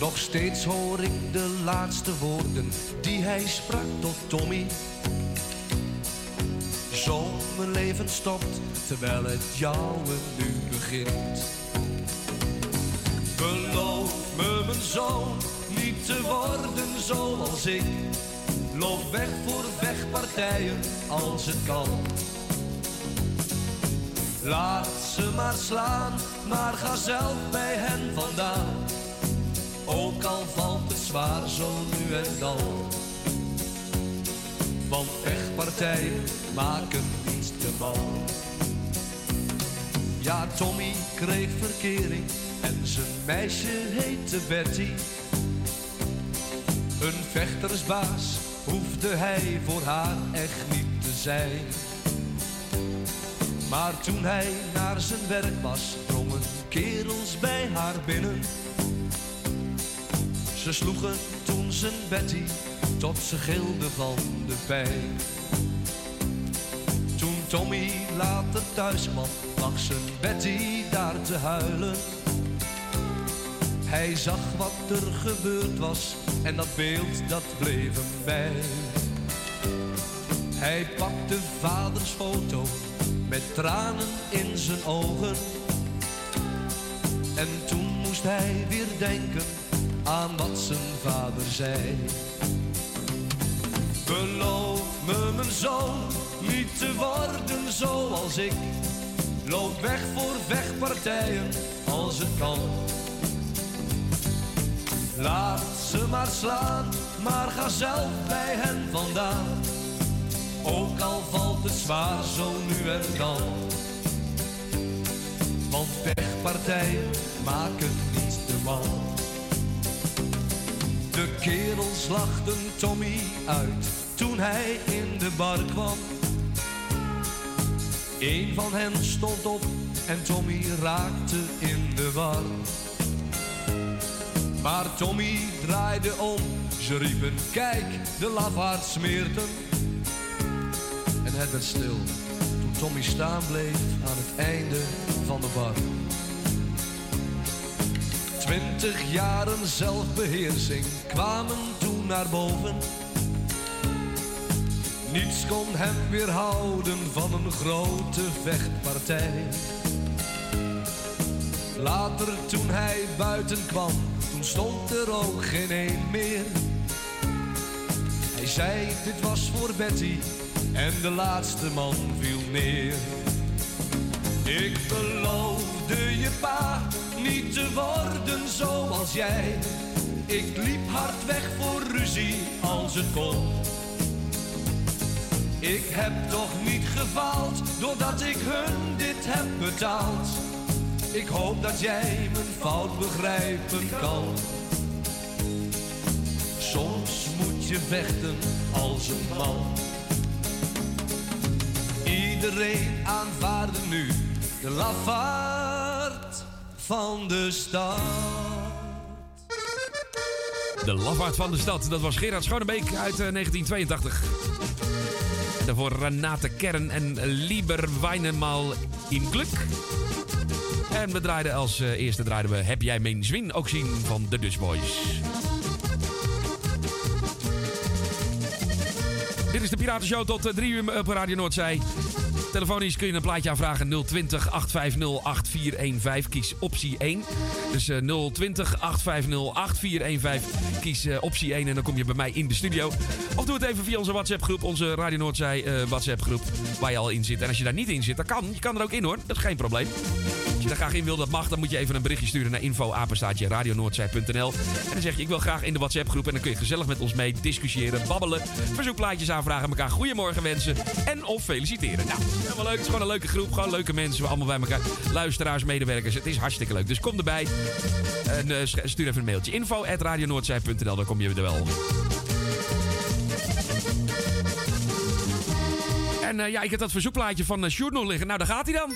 Nog steeds hoor ik de laatste woorden die hij sprak tot Tommy. Zo mijn leven stopt, terwijl het jouwe nu begint. Beloof me, mijn zoon, niet te worden zoals ik. Loop weg voor vechtpartijen als het kan. Laat ze maar slaan, maar ga zelf bij hen vandaan. Ook al valt het zwaar zo nu en dan. Want vechtpartijen maken niet de man. Ja, Tommy kreeg verkering en zijn meisje heette Betty. Een vechtersbaas hoefde hij voor haar echt niet te zijn. Maar toen hij naar zijn werk was, drongen kerels bij haar binnen. Ze sloegen toen zijn Betty tot ze gilde van de pijn. Toen Tommy later thuis kwam, lag zijn Betty daar te huilen. Hij zag wat er gebeurd was en dat beeld dat bleef hem bij. Hij pakte vaders foto met tranen in zijn ogen. En toen moest hij weer denken aan wat zijn vader zei. Beloof me, mijn zoon, niet te worden zoals ik. Loop weg voor vechtpartijen als het kan. Laat ze maar slaan, maar ga zelf bij hen vandaan. Ook al valt het zwaar zo nu en dan. Want vechtpartijen maken niet de man. De kerels lachten Tommy uit toen hij in de bar kwam. Een van hen stond op en Tommy raakte in de war. Maar Tommy draaide om, ze riepen, kijk, de lafaard smeert. Het werd stil toen Tommy staan bleef aan het einde van de bar. Twintig jaren zelfbeheersing kwamen toen naar boven. Niets kon hem weerhouden van een grote vechtpartij. Later toen hij buiten kwam, toen stond er ook geen een meer. Hij zei, dit was voor Betty en de laatste man viel neer. Ik beloofde je pa niet te worden zoals jij. Ik liep hard weg voor ruzie als het kon. Ik heb toch niet gefaald doordat ik hun dit heb betaald. Ik hoop dat jij mijn fout begrijpen kan. Soms moet je vechten als een man. Iedereen aanvaarde nu de lafaard van de stad. De lafaard van de stad, dat was Gerard Schonebeek uit eh, 1982. Daarvoor Renate Kern en Lieber Weinemal in Glück. En we draaiden als eh, eerste draaiden we Heb jij mijn zwin ook zien van de Dutch Boys. Dit is de Piratenshow tot 3 uur op Radio Noordzee. Telefonisch kun je een plaatje aanvragen 020 850 8415. Kies optie 1. Dus eh, 020 850 8415. Kies eh, optie 1 en dan kom je bij mij in de studio. Of doe het even via onze WhatsApp groep, onze Radio Noordzee eh, WhatsApp groep. Waar je al in zit. En als je daar niet in zit, dan kan. Je kan er ook in hoor. Dat is geen probleem je daar graag in wil, dat mag. Dan moet je even een berichtje sturen naar info@radionoordzij.nl. En dan zeg je, ik wil graag in de WhatsApp groep. En dan kun je gezellig met ons mee discussiëren, babbelen. Verzoekplaatjes aanvragen, elkaar goedemorgen wensen. En of feliciteren. Nou, nou helemaal leuk. Het is gewoon een leuke groep. Gewoon leuke mensen. We allemaal bij elkaar. Luisteraars, medewerkers. Het is hartstikke leuk. Dus kom erbij. En eh, stuur even een mailtje. info@radionoordzij.nl. Dan kom je er wel. En eh, ja, ik heb dat verzoekplaatje van uh, Sjoerd nog liggen. Nou, daar gaat hij dan.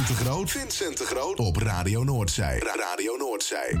Vincent de Groot. Vincent de Groot. Op Radio Noordzij. Radio Noordzij.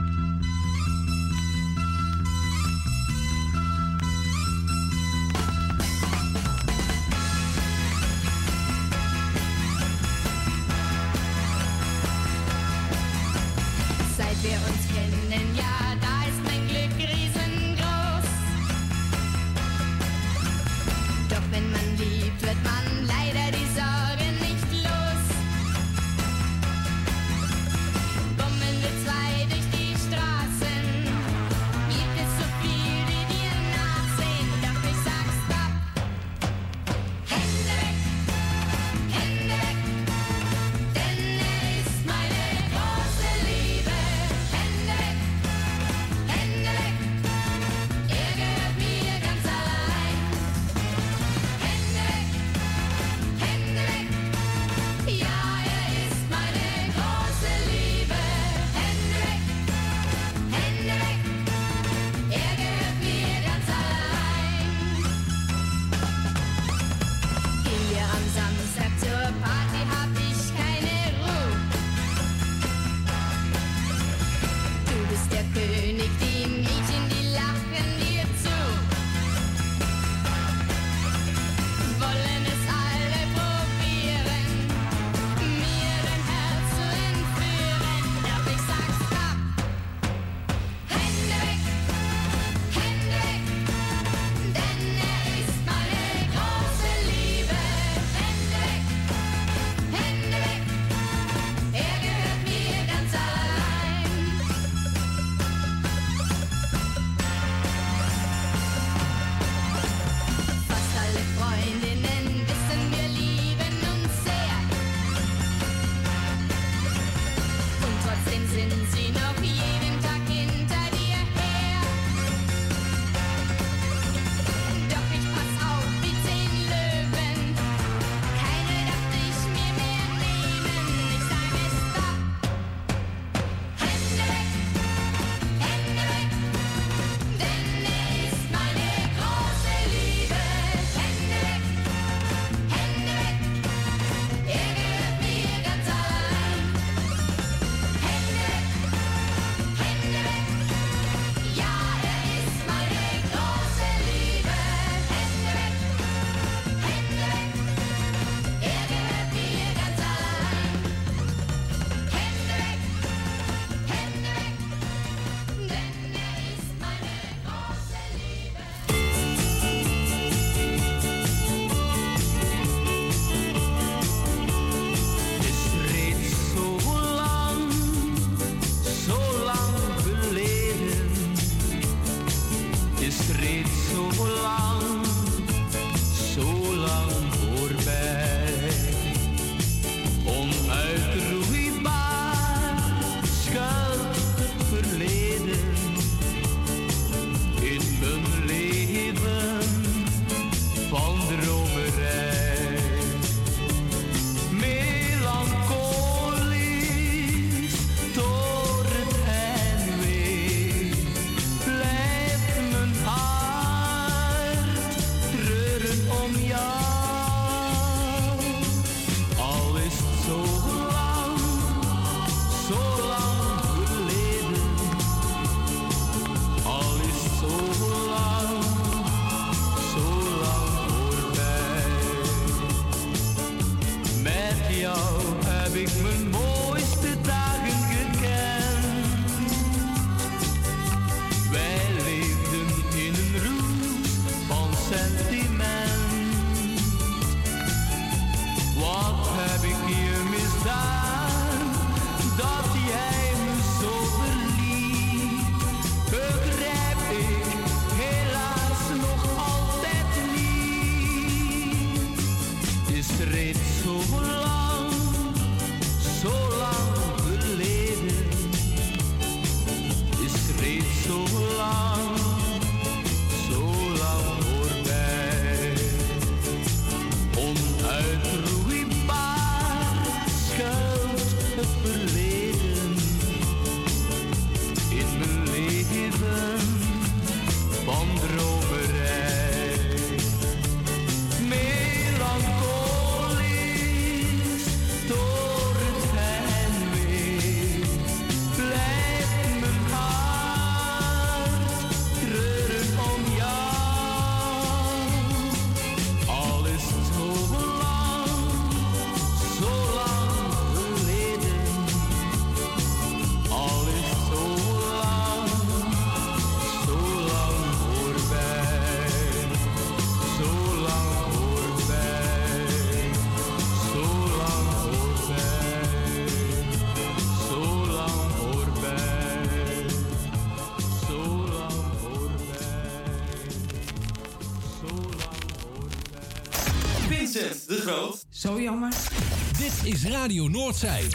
Radio Noordzij.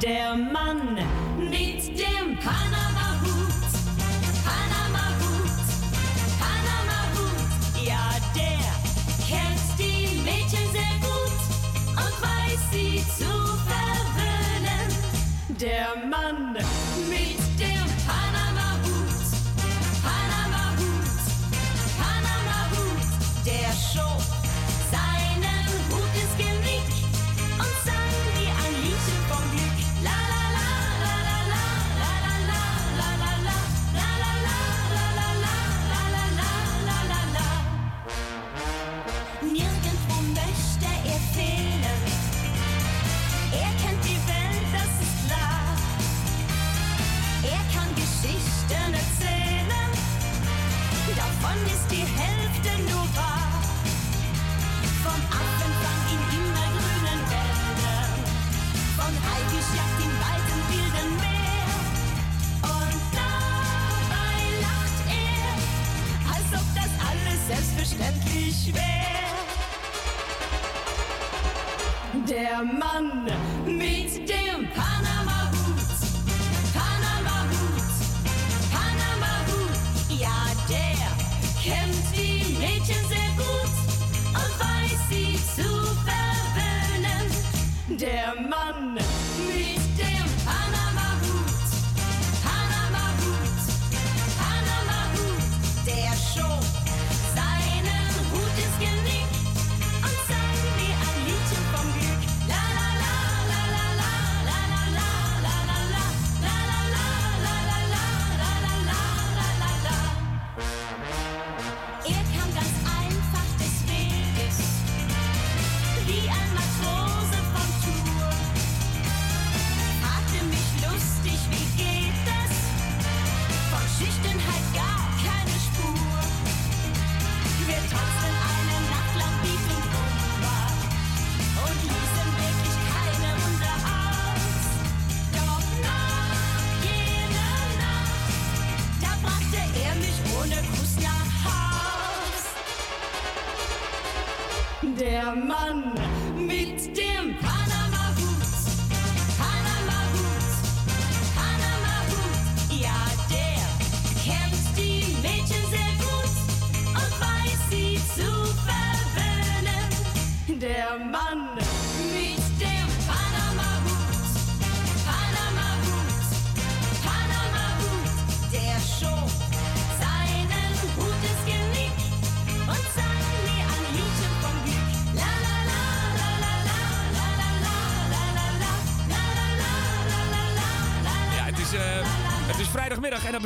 Der Mann mit dem Kanal.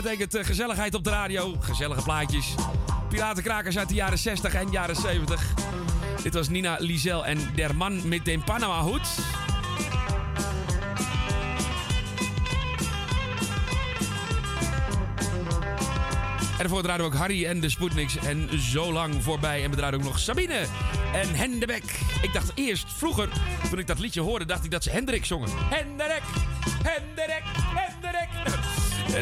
betekent eh, gezelligheid op de radio. Gezellige plaatjes. Piratenkrakers uit de jaren 60 en jaren 70. Dit was Nina Lizel en Der Man met de Panama Hoed. En daarvoor draaiden we ook Harry en de Sputniks en Zo Lang voorbij. En we draaiden ook nog Sabine en Hendebek. Ik dacht eerst, vroeger, toen ik dat liedje hoorde, dacht ik dat ze Hendrik zongen. Hendrik!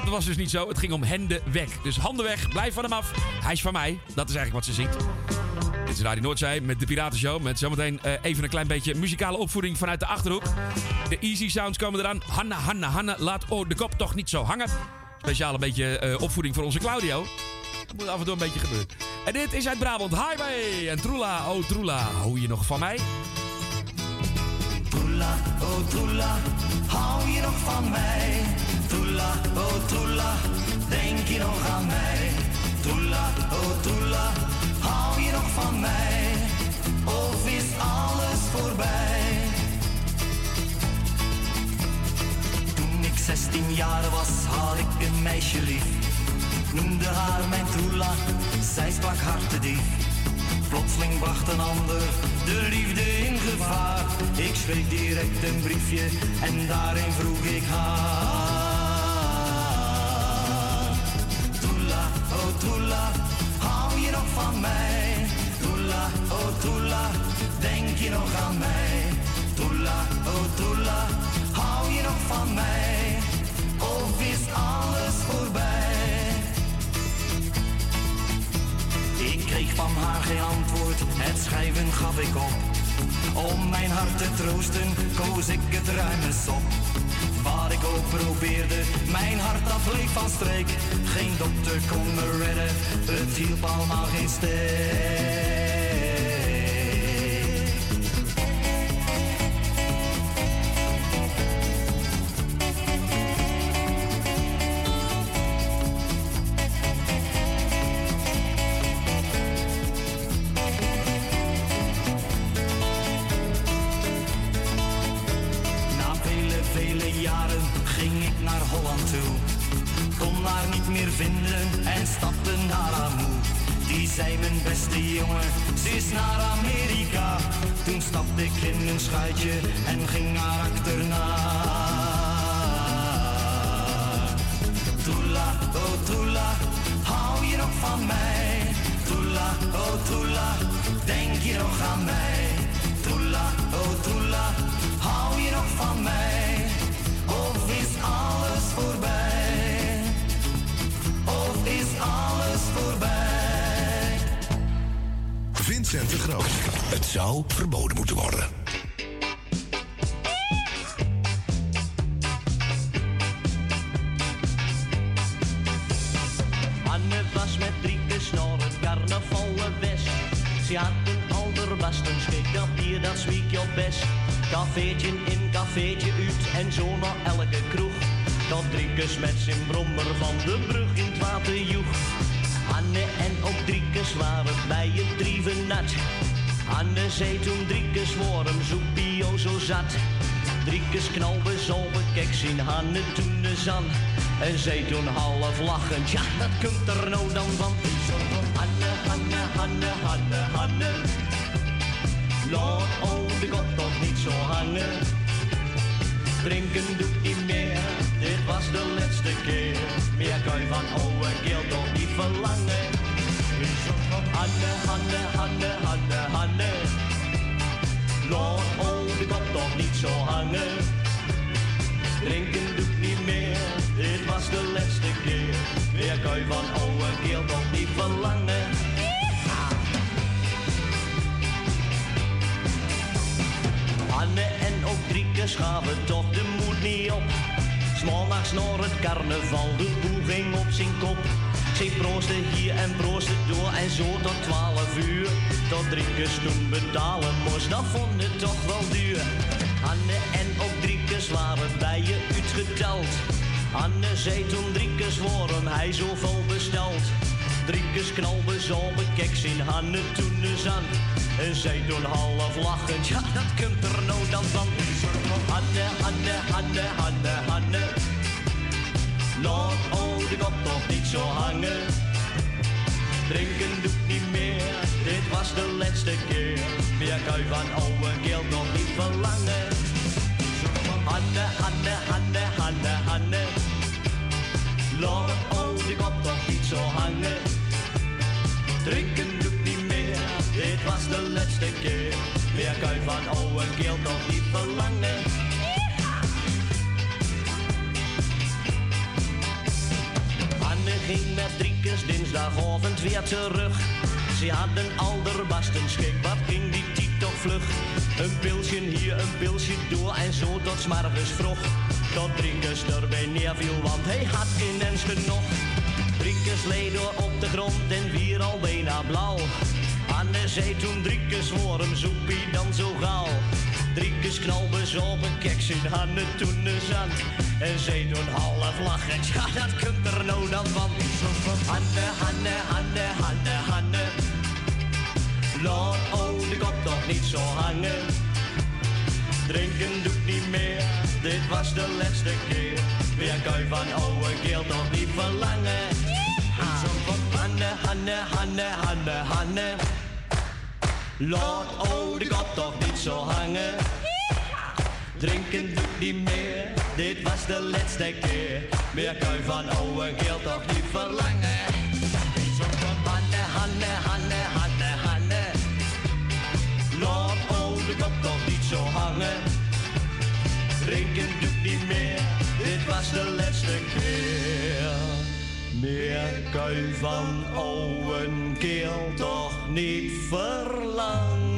Het was dus niet zo. Het ging om Hendewek. Dus handen weg, blijf van hem af. Hij is van mij. Dat is eigenlijk wat ze zingt. Dit is Radio Noordzij met de Piratenshow. Met zometeen eh, even een klein beetje muzikale opvoeding vanuit de Achterhoek. De Easy Sounds komen eraan. Hanna, Hanna, Hanna, laat oh, de kop toch niet zo hangen. Speciaal een beetje eh, opvoeding voor onze Claudio. Moet af en toe een beetje gebeuren. En dit is uit Brabant Highway. En Troela, oh Troela, hou je nog van mij? Troela, oh troela, hou je nog van mij? Troela, oh troela, denk je nog aan mij? Troela, oh troela, hou je nog van mij? Of is alles voorbij? Toen ik 16 jaar was, had ik een meisje lief. Noemde haar mijn troela, zij sprak hard te dief. Plotseling bracht een ander de liefde in gevaar. Ik schreef direct een briefje en daarin vroeg ik haar. Oh hou je nog van mij? Troela, oh troela, denk je nog aan mij? Troela, oh troela, hou je nog van mij? Of is alles voorbij? Ik kreeg van haar geen antwoord, het schrijven gaf ik op. Om mijn hart te troosten, koos ik het ruime sop. Waar ik ook probeerde, mijn hart dat bleef van streek. Geen dokter kon me redden, het hielp allemaal geen steek. Met zijn brommer van de brug in het water joeg. Anne en ook driekes waren bij het drieven nat. Anne zei toen driekes worm zoek bio zo zat. Driekes knalbe zolbe kek zien Hanne toen de zan. En zei toen half lachend, ja dat komt er nou dan van. Hanne, Hanne, Hanne, Hanne, Hanne. Laat oh de god toch niet zo hangen. Drinken doet laatste keer. Meer je van oude keel toch niet verlangen. Hanne, Hanne, Hanne, Hanne, Hanne. Laat oh de god toch niet zo hangen. Drinken doet niet meer, dit was de laatste keer. Meer je van oude keel toch niet verlangen. Anne en ook Drieke schaven toch de moed niet op. Smaalnachts naar het carnaval, de boel ging op zijn kop. Ze proosten hier en proosten door en zo tot twaalf uur. Tot Driekes toen betalen moest, dat vond het toch wel duur. Anne en ook Driekes waren bij je uitgeteld. Anne zei toen Driekes waarom hij zoveel besteld. Driekes knalbe zo bekek zien Hanne toen eens aan. En zij toen half lachend, ja dat komt er nou dan van. Hanne, Hanne, Hanne, Hanne. Laat oh de kop toch niet zo hangen. Drinken doet niet meer, dit was de laatste keer. Meer je van oude keel nog niet verlangen. Hanne, Hanne, Hanne, Hanne, Hanne. Laat oh de kop toch niet zo hangen. Drinken doet niet meer, dit was de laatste keer. Meer kuit van oude keel toch niet verlangen. Ging met driekes weer terug. Ze hadden alderbasten schik, wat ging die tiet toch vlug. Een pilsje hier, een pilsje door en zo tot s'morgens vroeg. Tot drinkers erbij neerviel, want hij had geen mens genoeg. Driekes leed door op de grond en wier al bijna blauw. Anne zei toen driekes voor hem zoepie dan zo gauw. Zo op een keks in Hanne toen eens aan. En zei toen half lachend, ja dat kunt er nou dan van. Hanne, Hanne, Hanne, Hanne, Hanne. Laat de kop toch niet zo hangen. Drinken doet niet meer, dit was de laatste keer. Meer kan je van oude keel toch niet verlangen. Hanne, Hanne, Hanne, Hanne, Hanne. Laat oh de kop toch niet zo hangen. Drinken doet niet meer, dit was de laatste keer. Meer kan je van oude keel toch niet verlangen. Hanne, Hanne, Hanne, Hanne, Hanne. Laat oh de kop toch niet zo hangen. Drinken doet niet meer, dit was de laatste keer. Meer je van oude keel toch niet verlangen.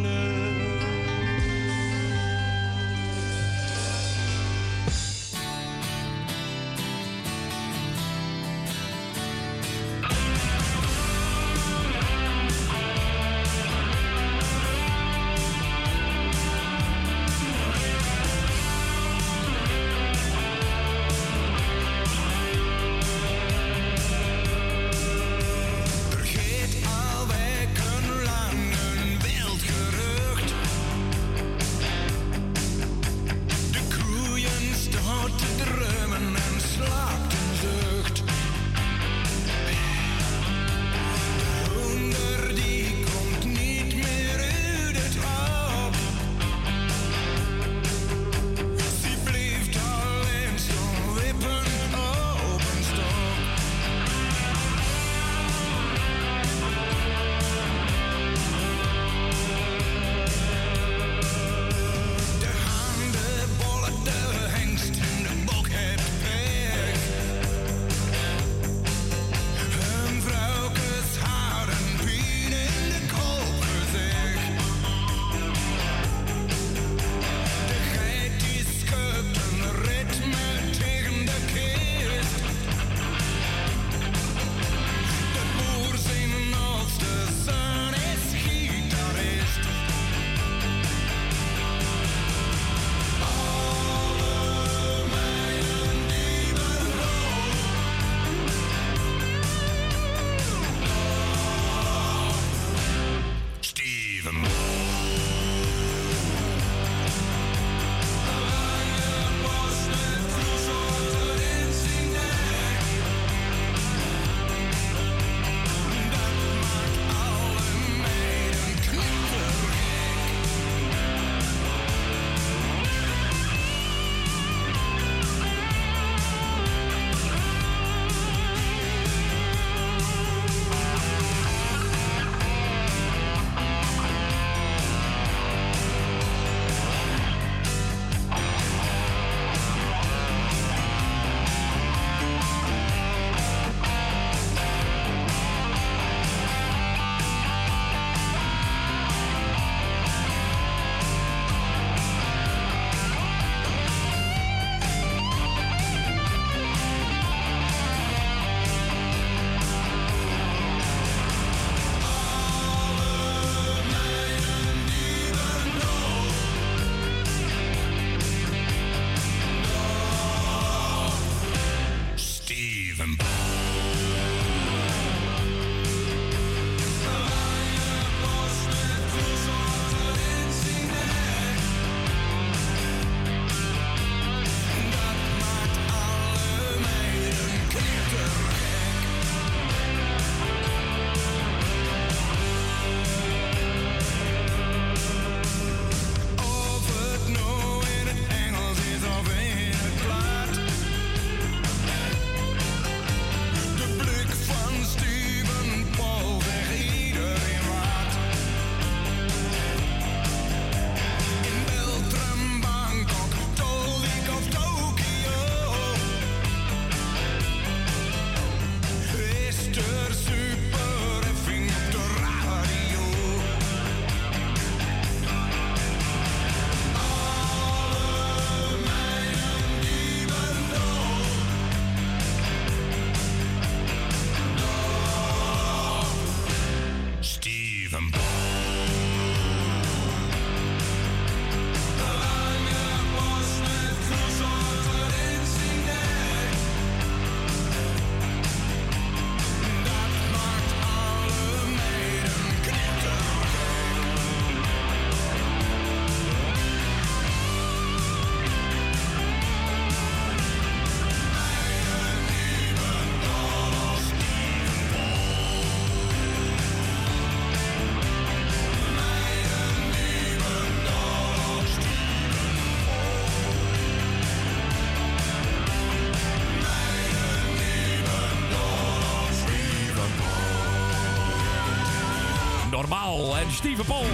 Steven Paul.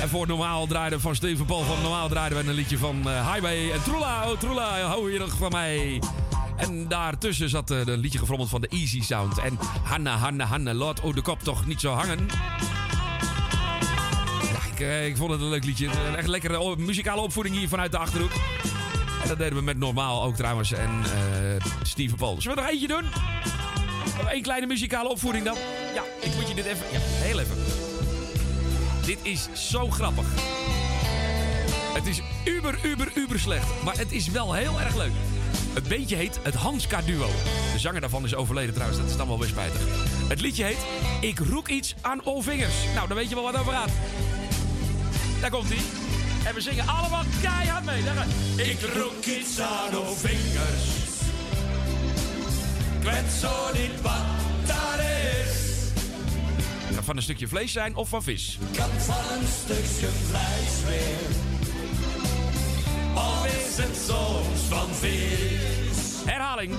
En voor normaal draaiden van Steven Paul van normaal draaiden we een liedje van eh, Highway en Troela, oh Troela, hou je nog van mij. En daartussen zat eh, een liedje gefrommeld van de Easy Sound. En Hanna, Hanna, Hanna, laat oh de kop toch niet zo hangen. Ja, ik, eh, ik vond het een leuk liedje. Echt lekkere muzikale opvoeding hier vanuit de Achterhoek. Dat deden we met Normaal ook trouwens. En eh Steven Paul. Zullen we er eentje doen? Eén kleine muzikale opvoeding dan? Ja, ik moet je dit even... Ja, heel even. Dit is zo grappig. Het is uber, uber, uber slecht. Maar het is wel heel erg leuk. Het beentje heet het Hanska Duo. De zanger daarvan is overleden trouwens. Dat is dan wel weer spijtig. Het liedje heet Ik roek iets aan all vingers. Nou, dan weet je wel wat over gaat. Daar komt hij. En we zingen allemaal keihard mee. Daar Ik roek iets aan uw vingers. Ik weet zo niet wat dat is. Het kan van een stukje vlees zijn of van vis. Kan van een stukje vlees weer. Of is het soms van vis? Herhaling.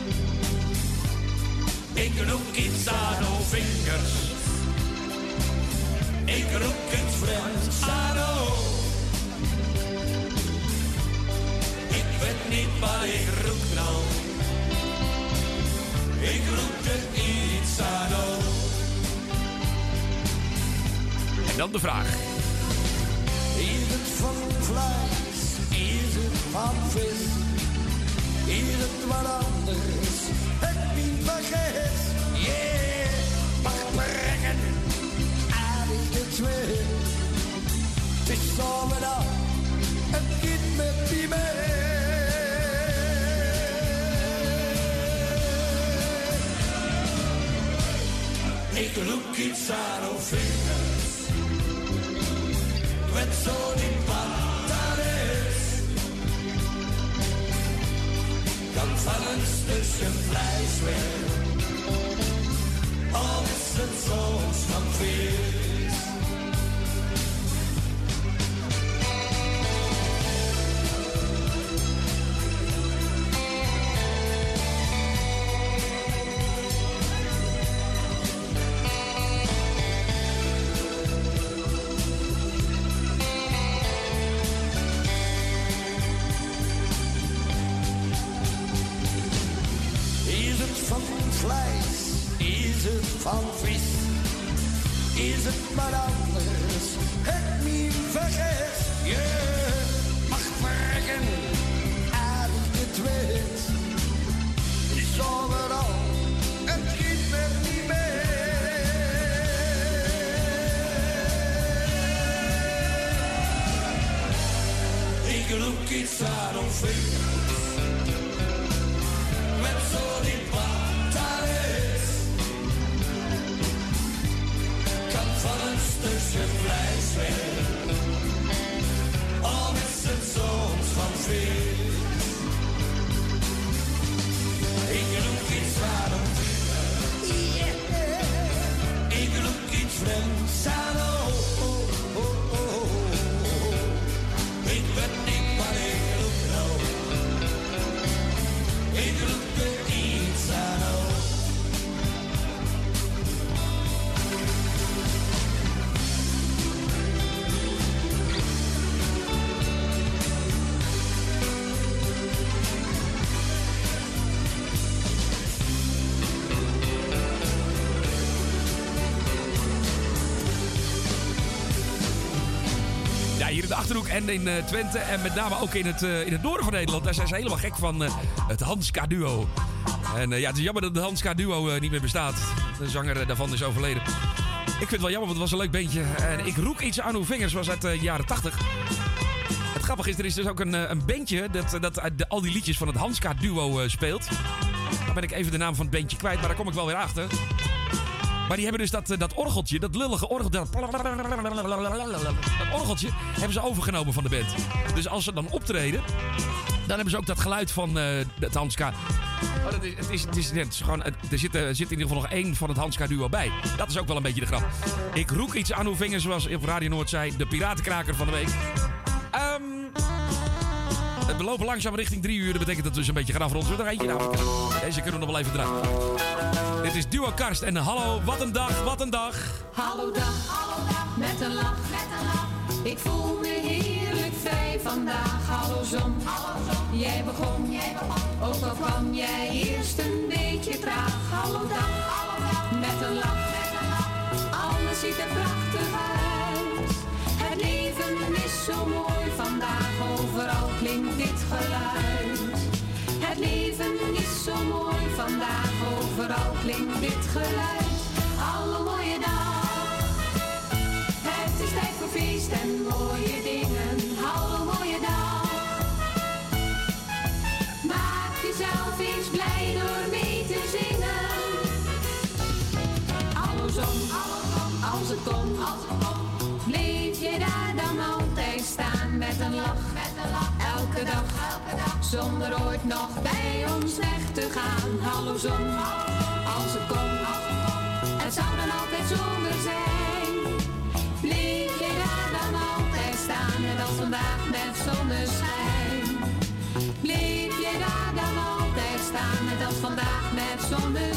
Ik roek iets aan uw vingers. Ik roek het vreemd aan uw. Niet wat ik roek nou. Ik er iets aan uw. En dan de vraag. Is het van vlees? Is het van vis? Is het wat anders? Het niet vergis. Yeah, mag brengen. Aardig de twee. Het is zomerdag. Het kind met die mee. Ik roek iets aan uw vingers. Ik weet zo niet wat dat is. Kan van een stukje vlees weer. Al is het soms van. Achterhoek en in eh, Twente. En met name ook in het, eh, in het noorden van Nederland. Daar zijn ze helemaal gek van eh, het Hanska Duo. En ja, het is jammer dat het Hanska Duo niet meer bestaat. De zanger daarvan is overleden. Ik vind het wel jammer, want het was een leuk beentje. En ik roek iets aan uw vingers, was uit de jaren 80. Het grappige is, er is dus ook een, een bandje dat, dat de- al die liedjes van het Hanska Duo speelt. Dan ben ik even de naam van het bandje kwijt, maar daar kom ik wel weer achter. Maar die hebben dus dat, eh, dat orgeltje, dat lullige orgel. Dat, orgeltje hebben ze overgenomen van de band. Dus als ze dan optreden, dan hebben ze ook dat geluid van eh, het Hanska. Oh, is, het is, het is, gewoon, er, zit, eh, er zit in ieder geval nog één van het Hanska duo bij. Dat is ook wel een beetje de grap. Ik roek iets aan uw vingers, zoals op Radio Noord zei. De piratenkraker van de week. Ehm, we lopen langzaam richting drie uur. Dat betekent dat we dus een beetje gaan afronden. Eentje nou? Deze kunnen we nog wel even draaien. Dit is Duo Karst en hallo, wat een dag, wat een dag. Hallo dag, hallo dag, met een lach, met een lach. Ik voel me heerlijk vrij vandaag. Hallo zon, hallo. Jij begon, jij begon. Ook al kwam jij eerst een beetje traag. Hallo dag, hallo dag, met een lach, met een lach. Alles ziet er prachtig uit. Het leven is zo mooi vandaag. Overal klinkt dit geluid. Het leven is zo mooi vandaag. Overal klinkt dit geluid. Hallo mooie dag. Het is tijd voor feest en mooie dingen. Hallo mooie dag. Maak jezelf eens blij door mee te zingen. Hallo zon, als het als het. Staan met een lach, met een lach. Elke dag, elke dag, zonder ooit nog bij ons weg te gaan. Hallo zon, als het als het zou dan altijd zomer zijn. Bleef je daar dan altijd staan, net als vandaag met zonneschijn. Bleef je daar dan altijd staan, net als vandaag met zonneschijn.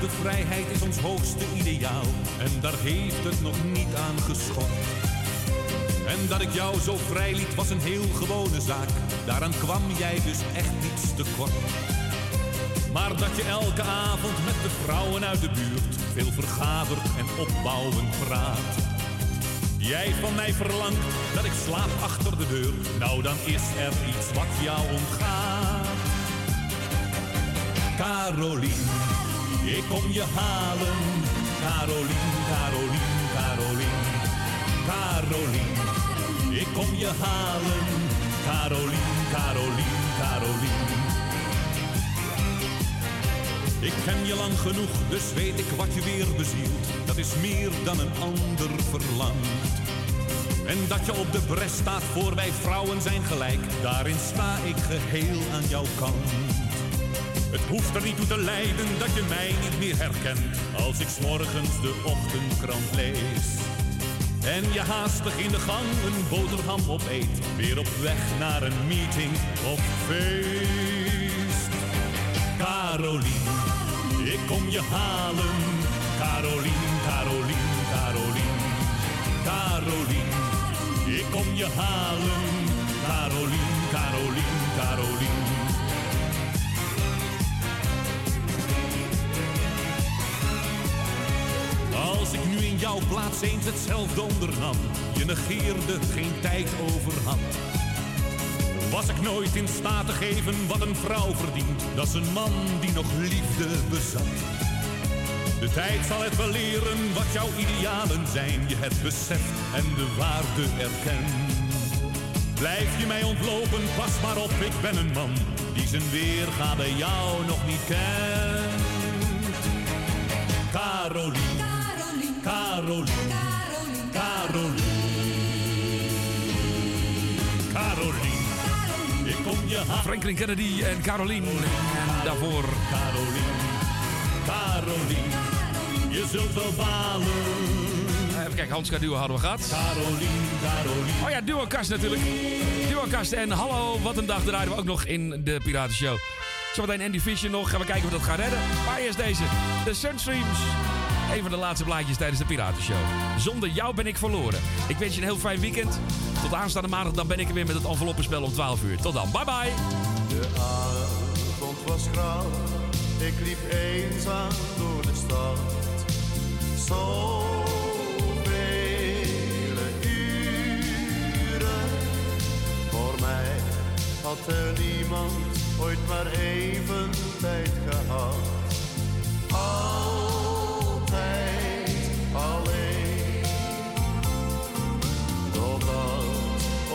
De vrijheid is ons hoogste ideaal. En daar heeft het nog niet aan geschort. En dat ik jou zo vrij liet was een heel gewone zaak. Daaraan kwam jij dus echt niets te kort. Maar dat je elke avond met de vrouwen uit de buurt veel vergadert en opbouwend praat. Jij van mij verlangt dat ik slaap achter de deur. Nou, dan is er iets wat jou ontgaat. Carolien, ik kom je halen. Carolien, Carolien, Carolien. Carolien, ik kom je halen. Carolien, Carolien, Carolien. Ik ken je lang genoeg, dus weet ik wat je weer bezielt. Dat is meer dan een ander verlangt. En dat je op de bres staat voor wij vrouwen zijn gelijk. Daarin sta ik geheel aan jouw kant. Het hoeft er niet toe te leiden dat je mij niet meer herkent als ik morgens de ochtendkrant lees. En je haastig in de gang een boterham opeet, weer op weg naar een meeting of feest. Carolien, ik kom je halen. Carolien, Carolien, Carolien. Carolien, ik kom je halen. Carolien, Carolien, Carolien. Als ik nu in jouw plaats eens hetzelfde ondernam, je negeerde geen tijd overhand. Was ik nooit in staat te geven wat een vrouw verdient, dat is een man die nog liefde bezat. De tijd zal het wel leren wat jouw idealen zijn, je het beseft en de waarde erkent. Blijf je mij ontlopen, pas maar op, ik ben een man die zijn weerga bij jou nog niet kent. Ik kom je halen. Franklin Kennedy en Caroline. En daarvoor... Carolien, Carolien, je zult wel balen. Even kijken, Hans Duo hadden we gehad. Carolien, Carolien. Oh ja, Duocast natuurlijk. Duocast en hallo, wat een dag draaiden we ook nog in de Piratenshow. Zometeen Andy Fisher nog, gaan we kijken of we dat gaan redden. Maar eerst deze, de Sunstreams. Een van de laatste blaadjes tijdens de Piratenshow. Zonder jou ben ik verloren. Ik wens je een heel fijn weekend. Tot aanstaande maandag, dan ben ik er weer met het enveloppenspel om 12 uur. Tot dan, bye bye. De avond was grauw, ik liep eenzaam door de stad. Zoveel uren, voor mij had er niemand ooit maar even tijd gehad.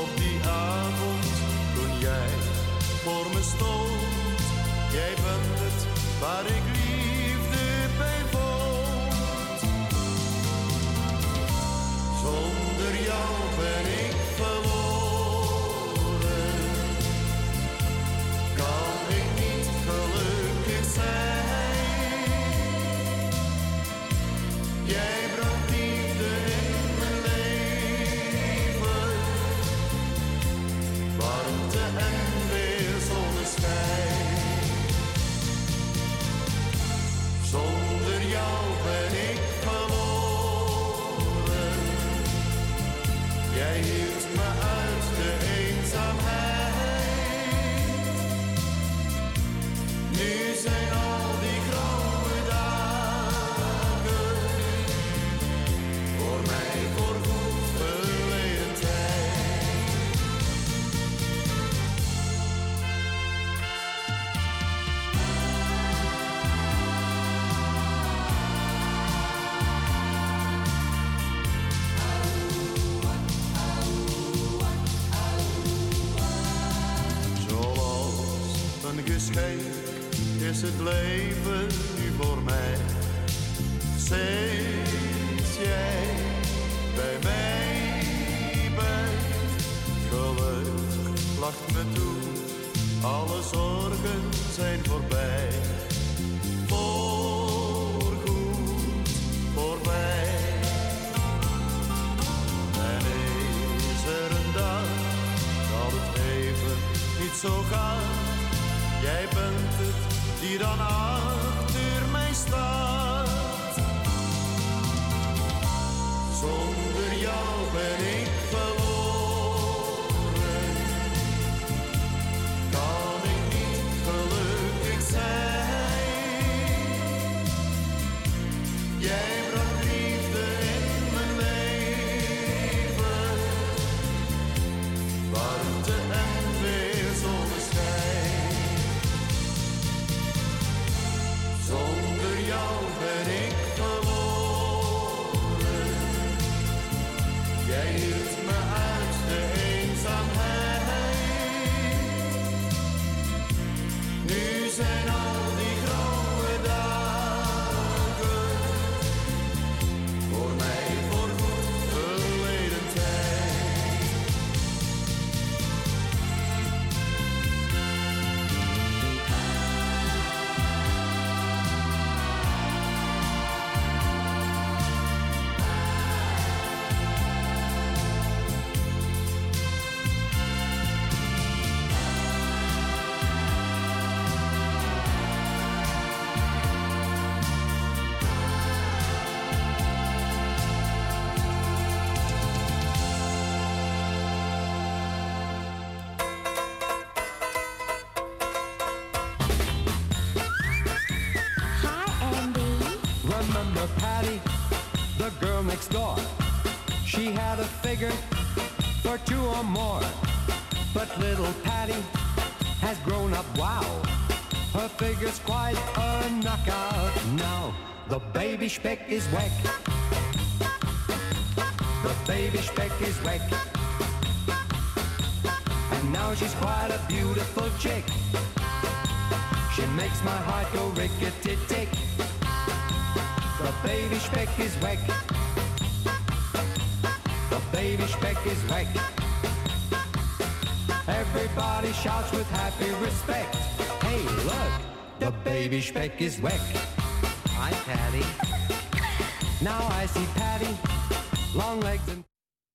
Op die avond toen jij voor me stond. Jij bent het waar ik liefde bij vond. Zonder jou ben ik is or more. But little Patty has grown up, wow. Her figure's quite a knockout now. The baby speck is whack. The baby speck is whack. And now she's quite a beautiful chick. She makes my heart go rickety tick. The baby speck is whack. The baby speck is whack. Everybody shouts with happy respect. Hey, look, the baby speck is whack. Hi, Patty. Now I see Patty, long legs and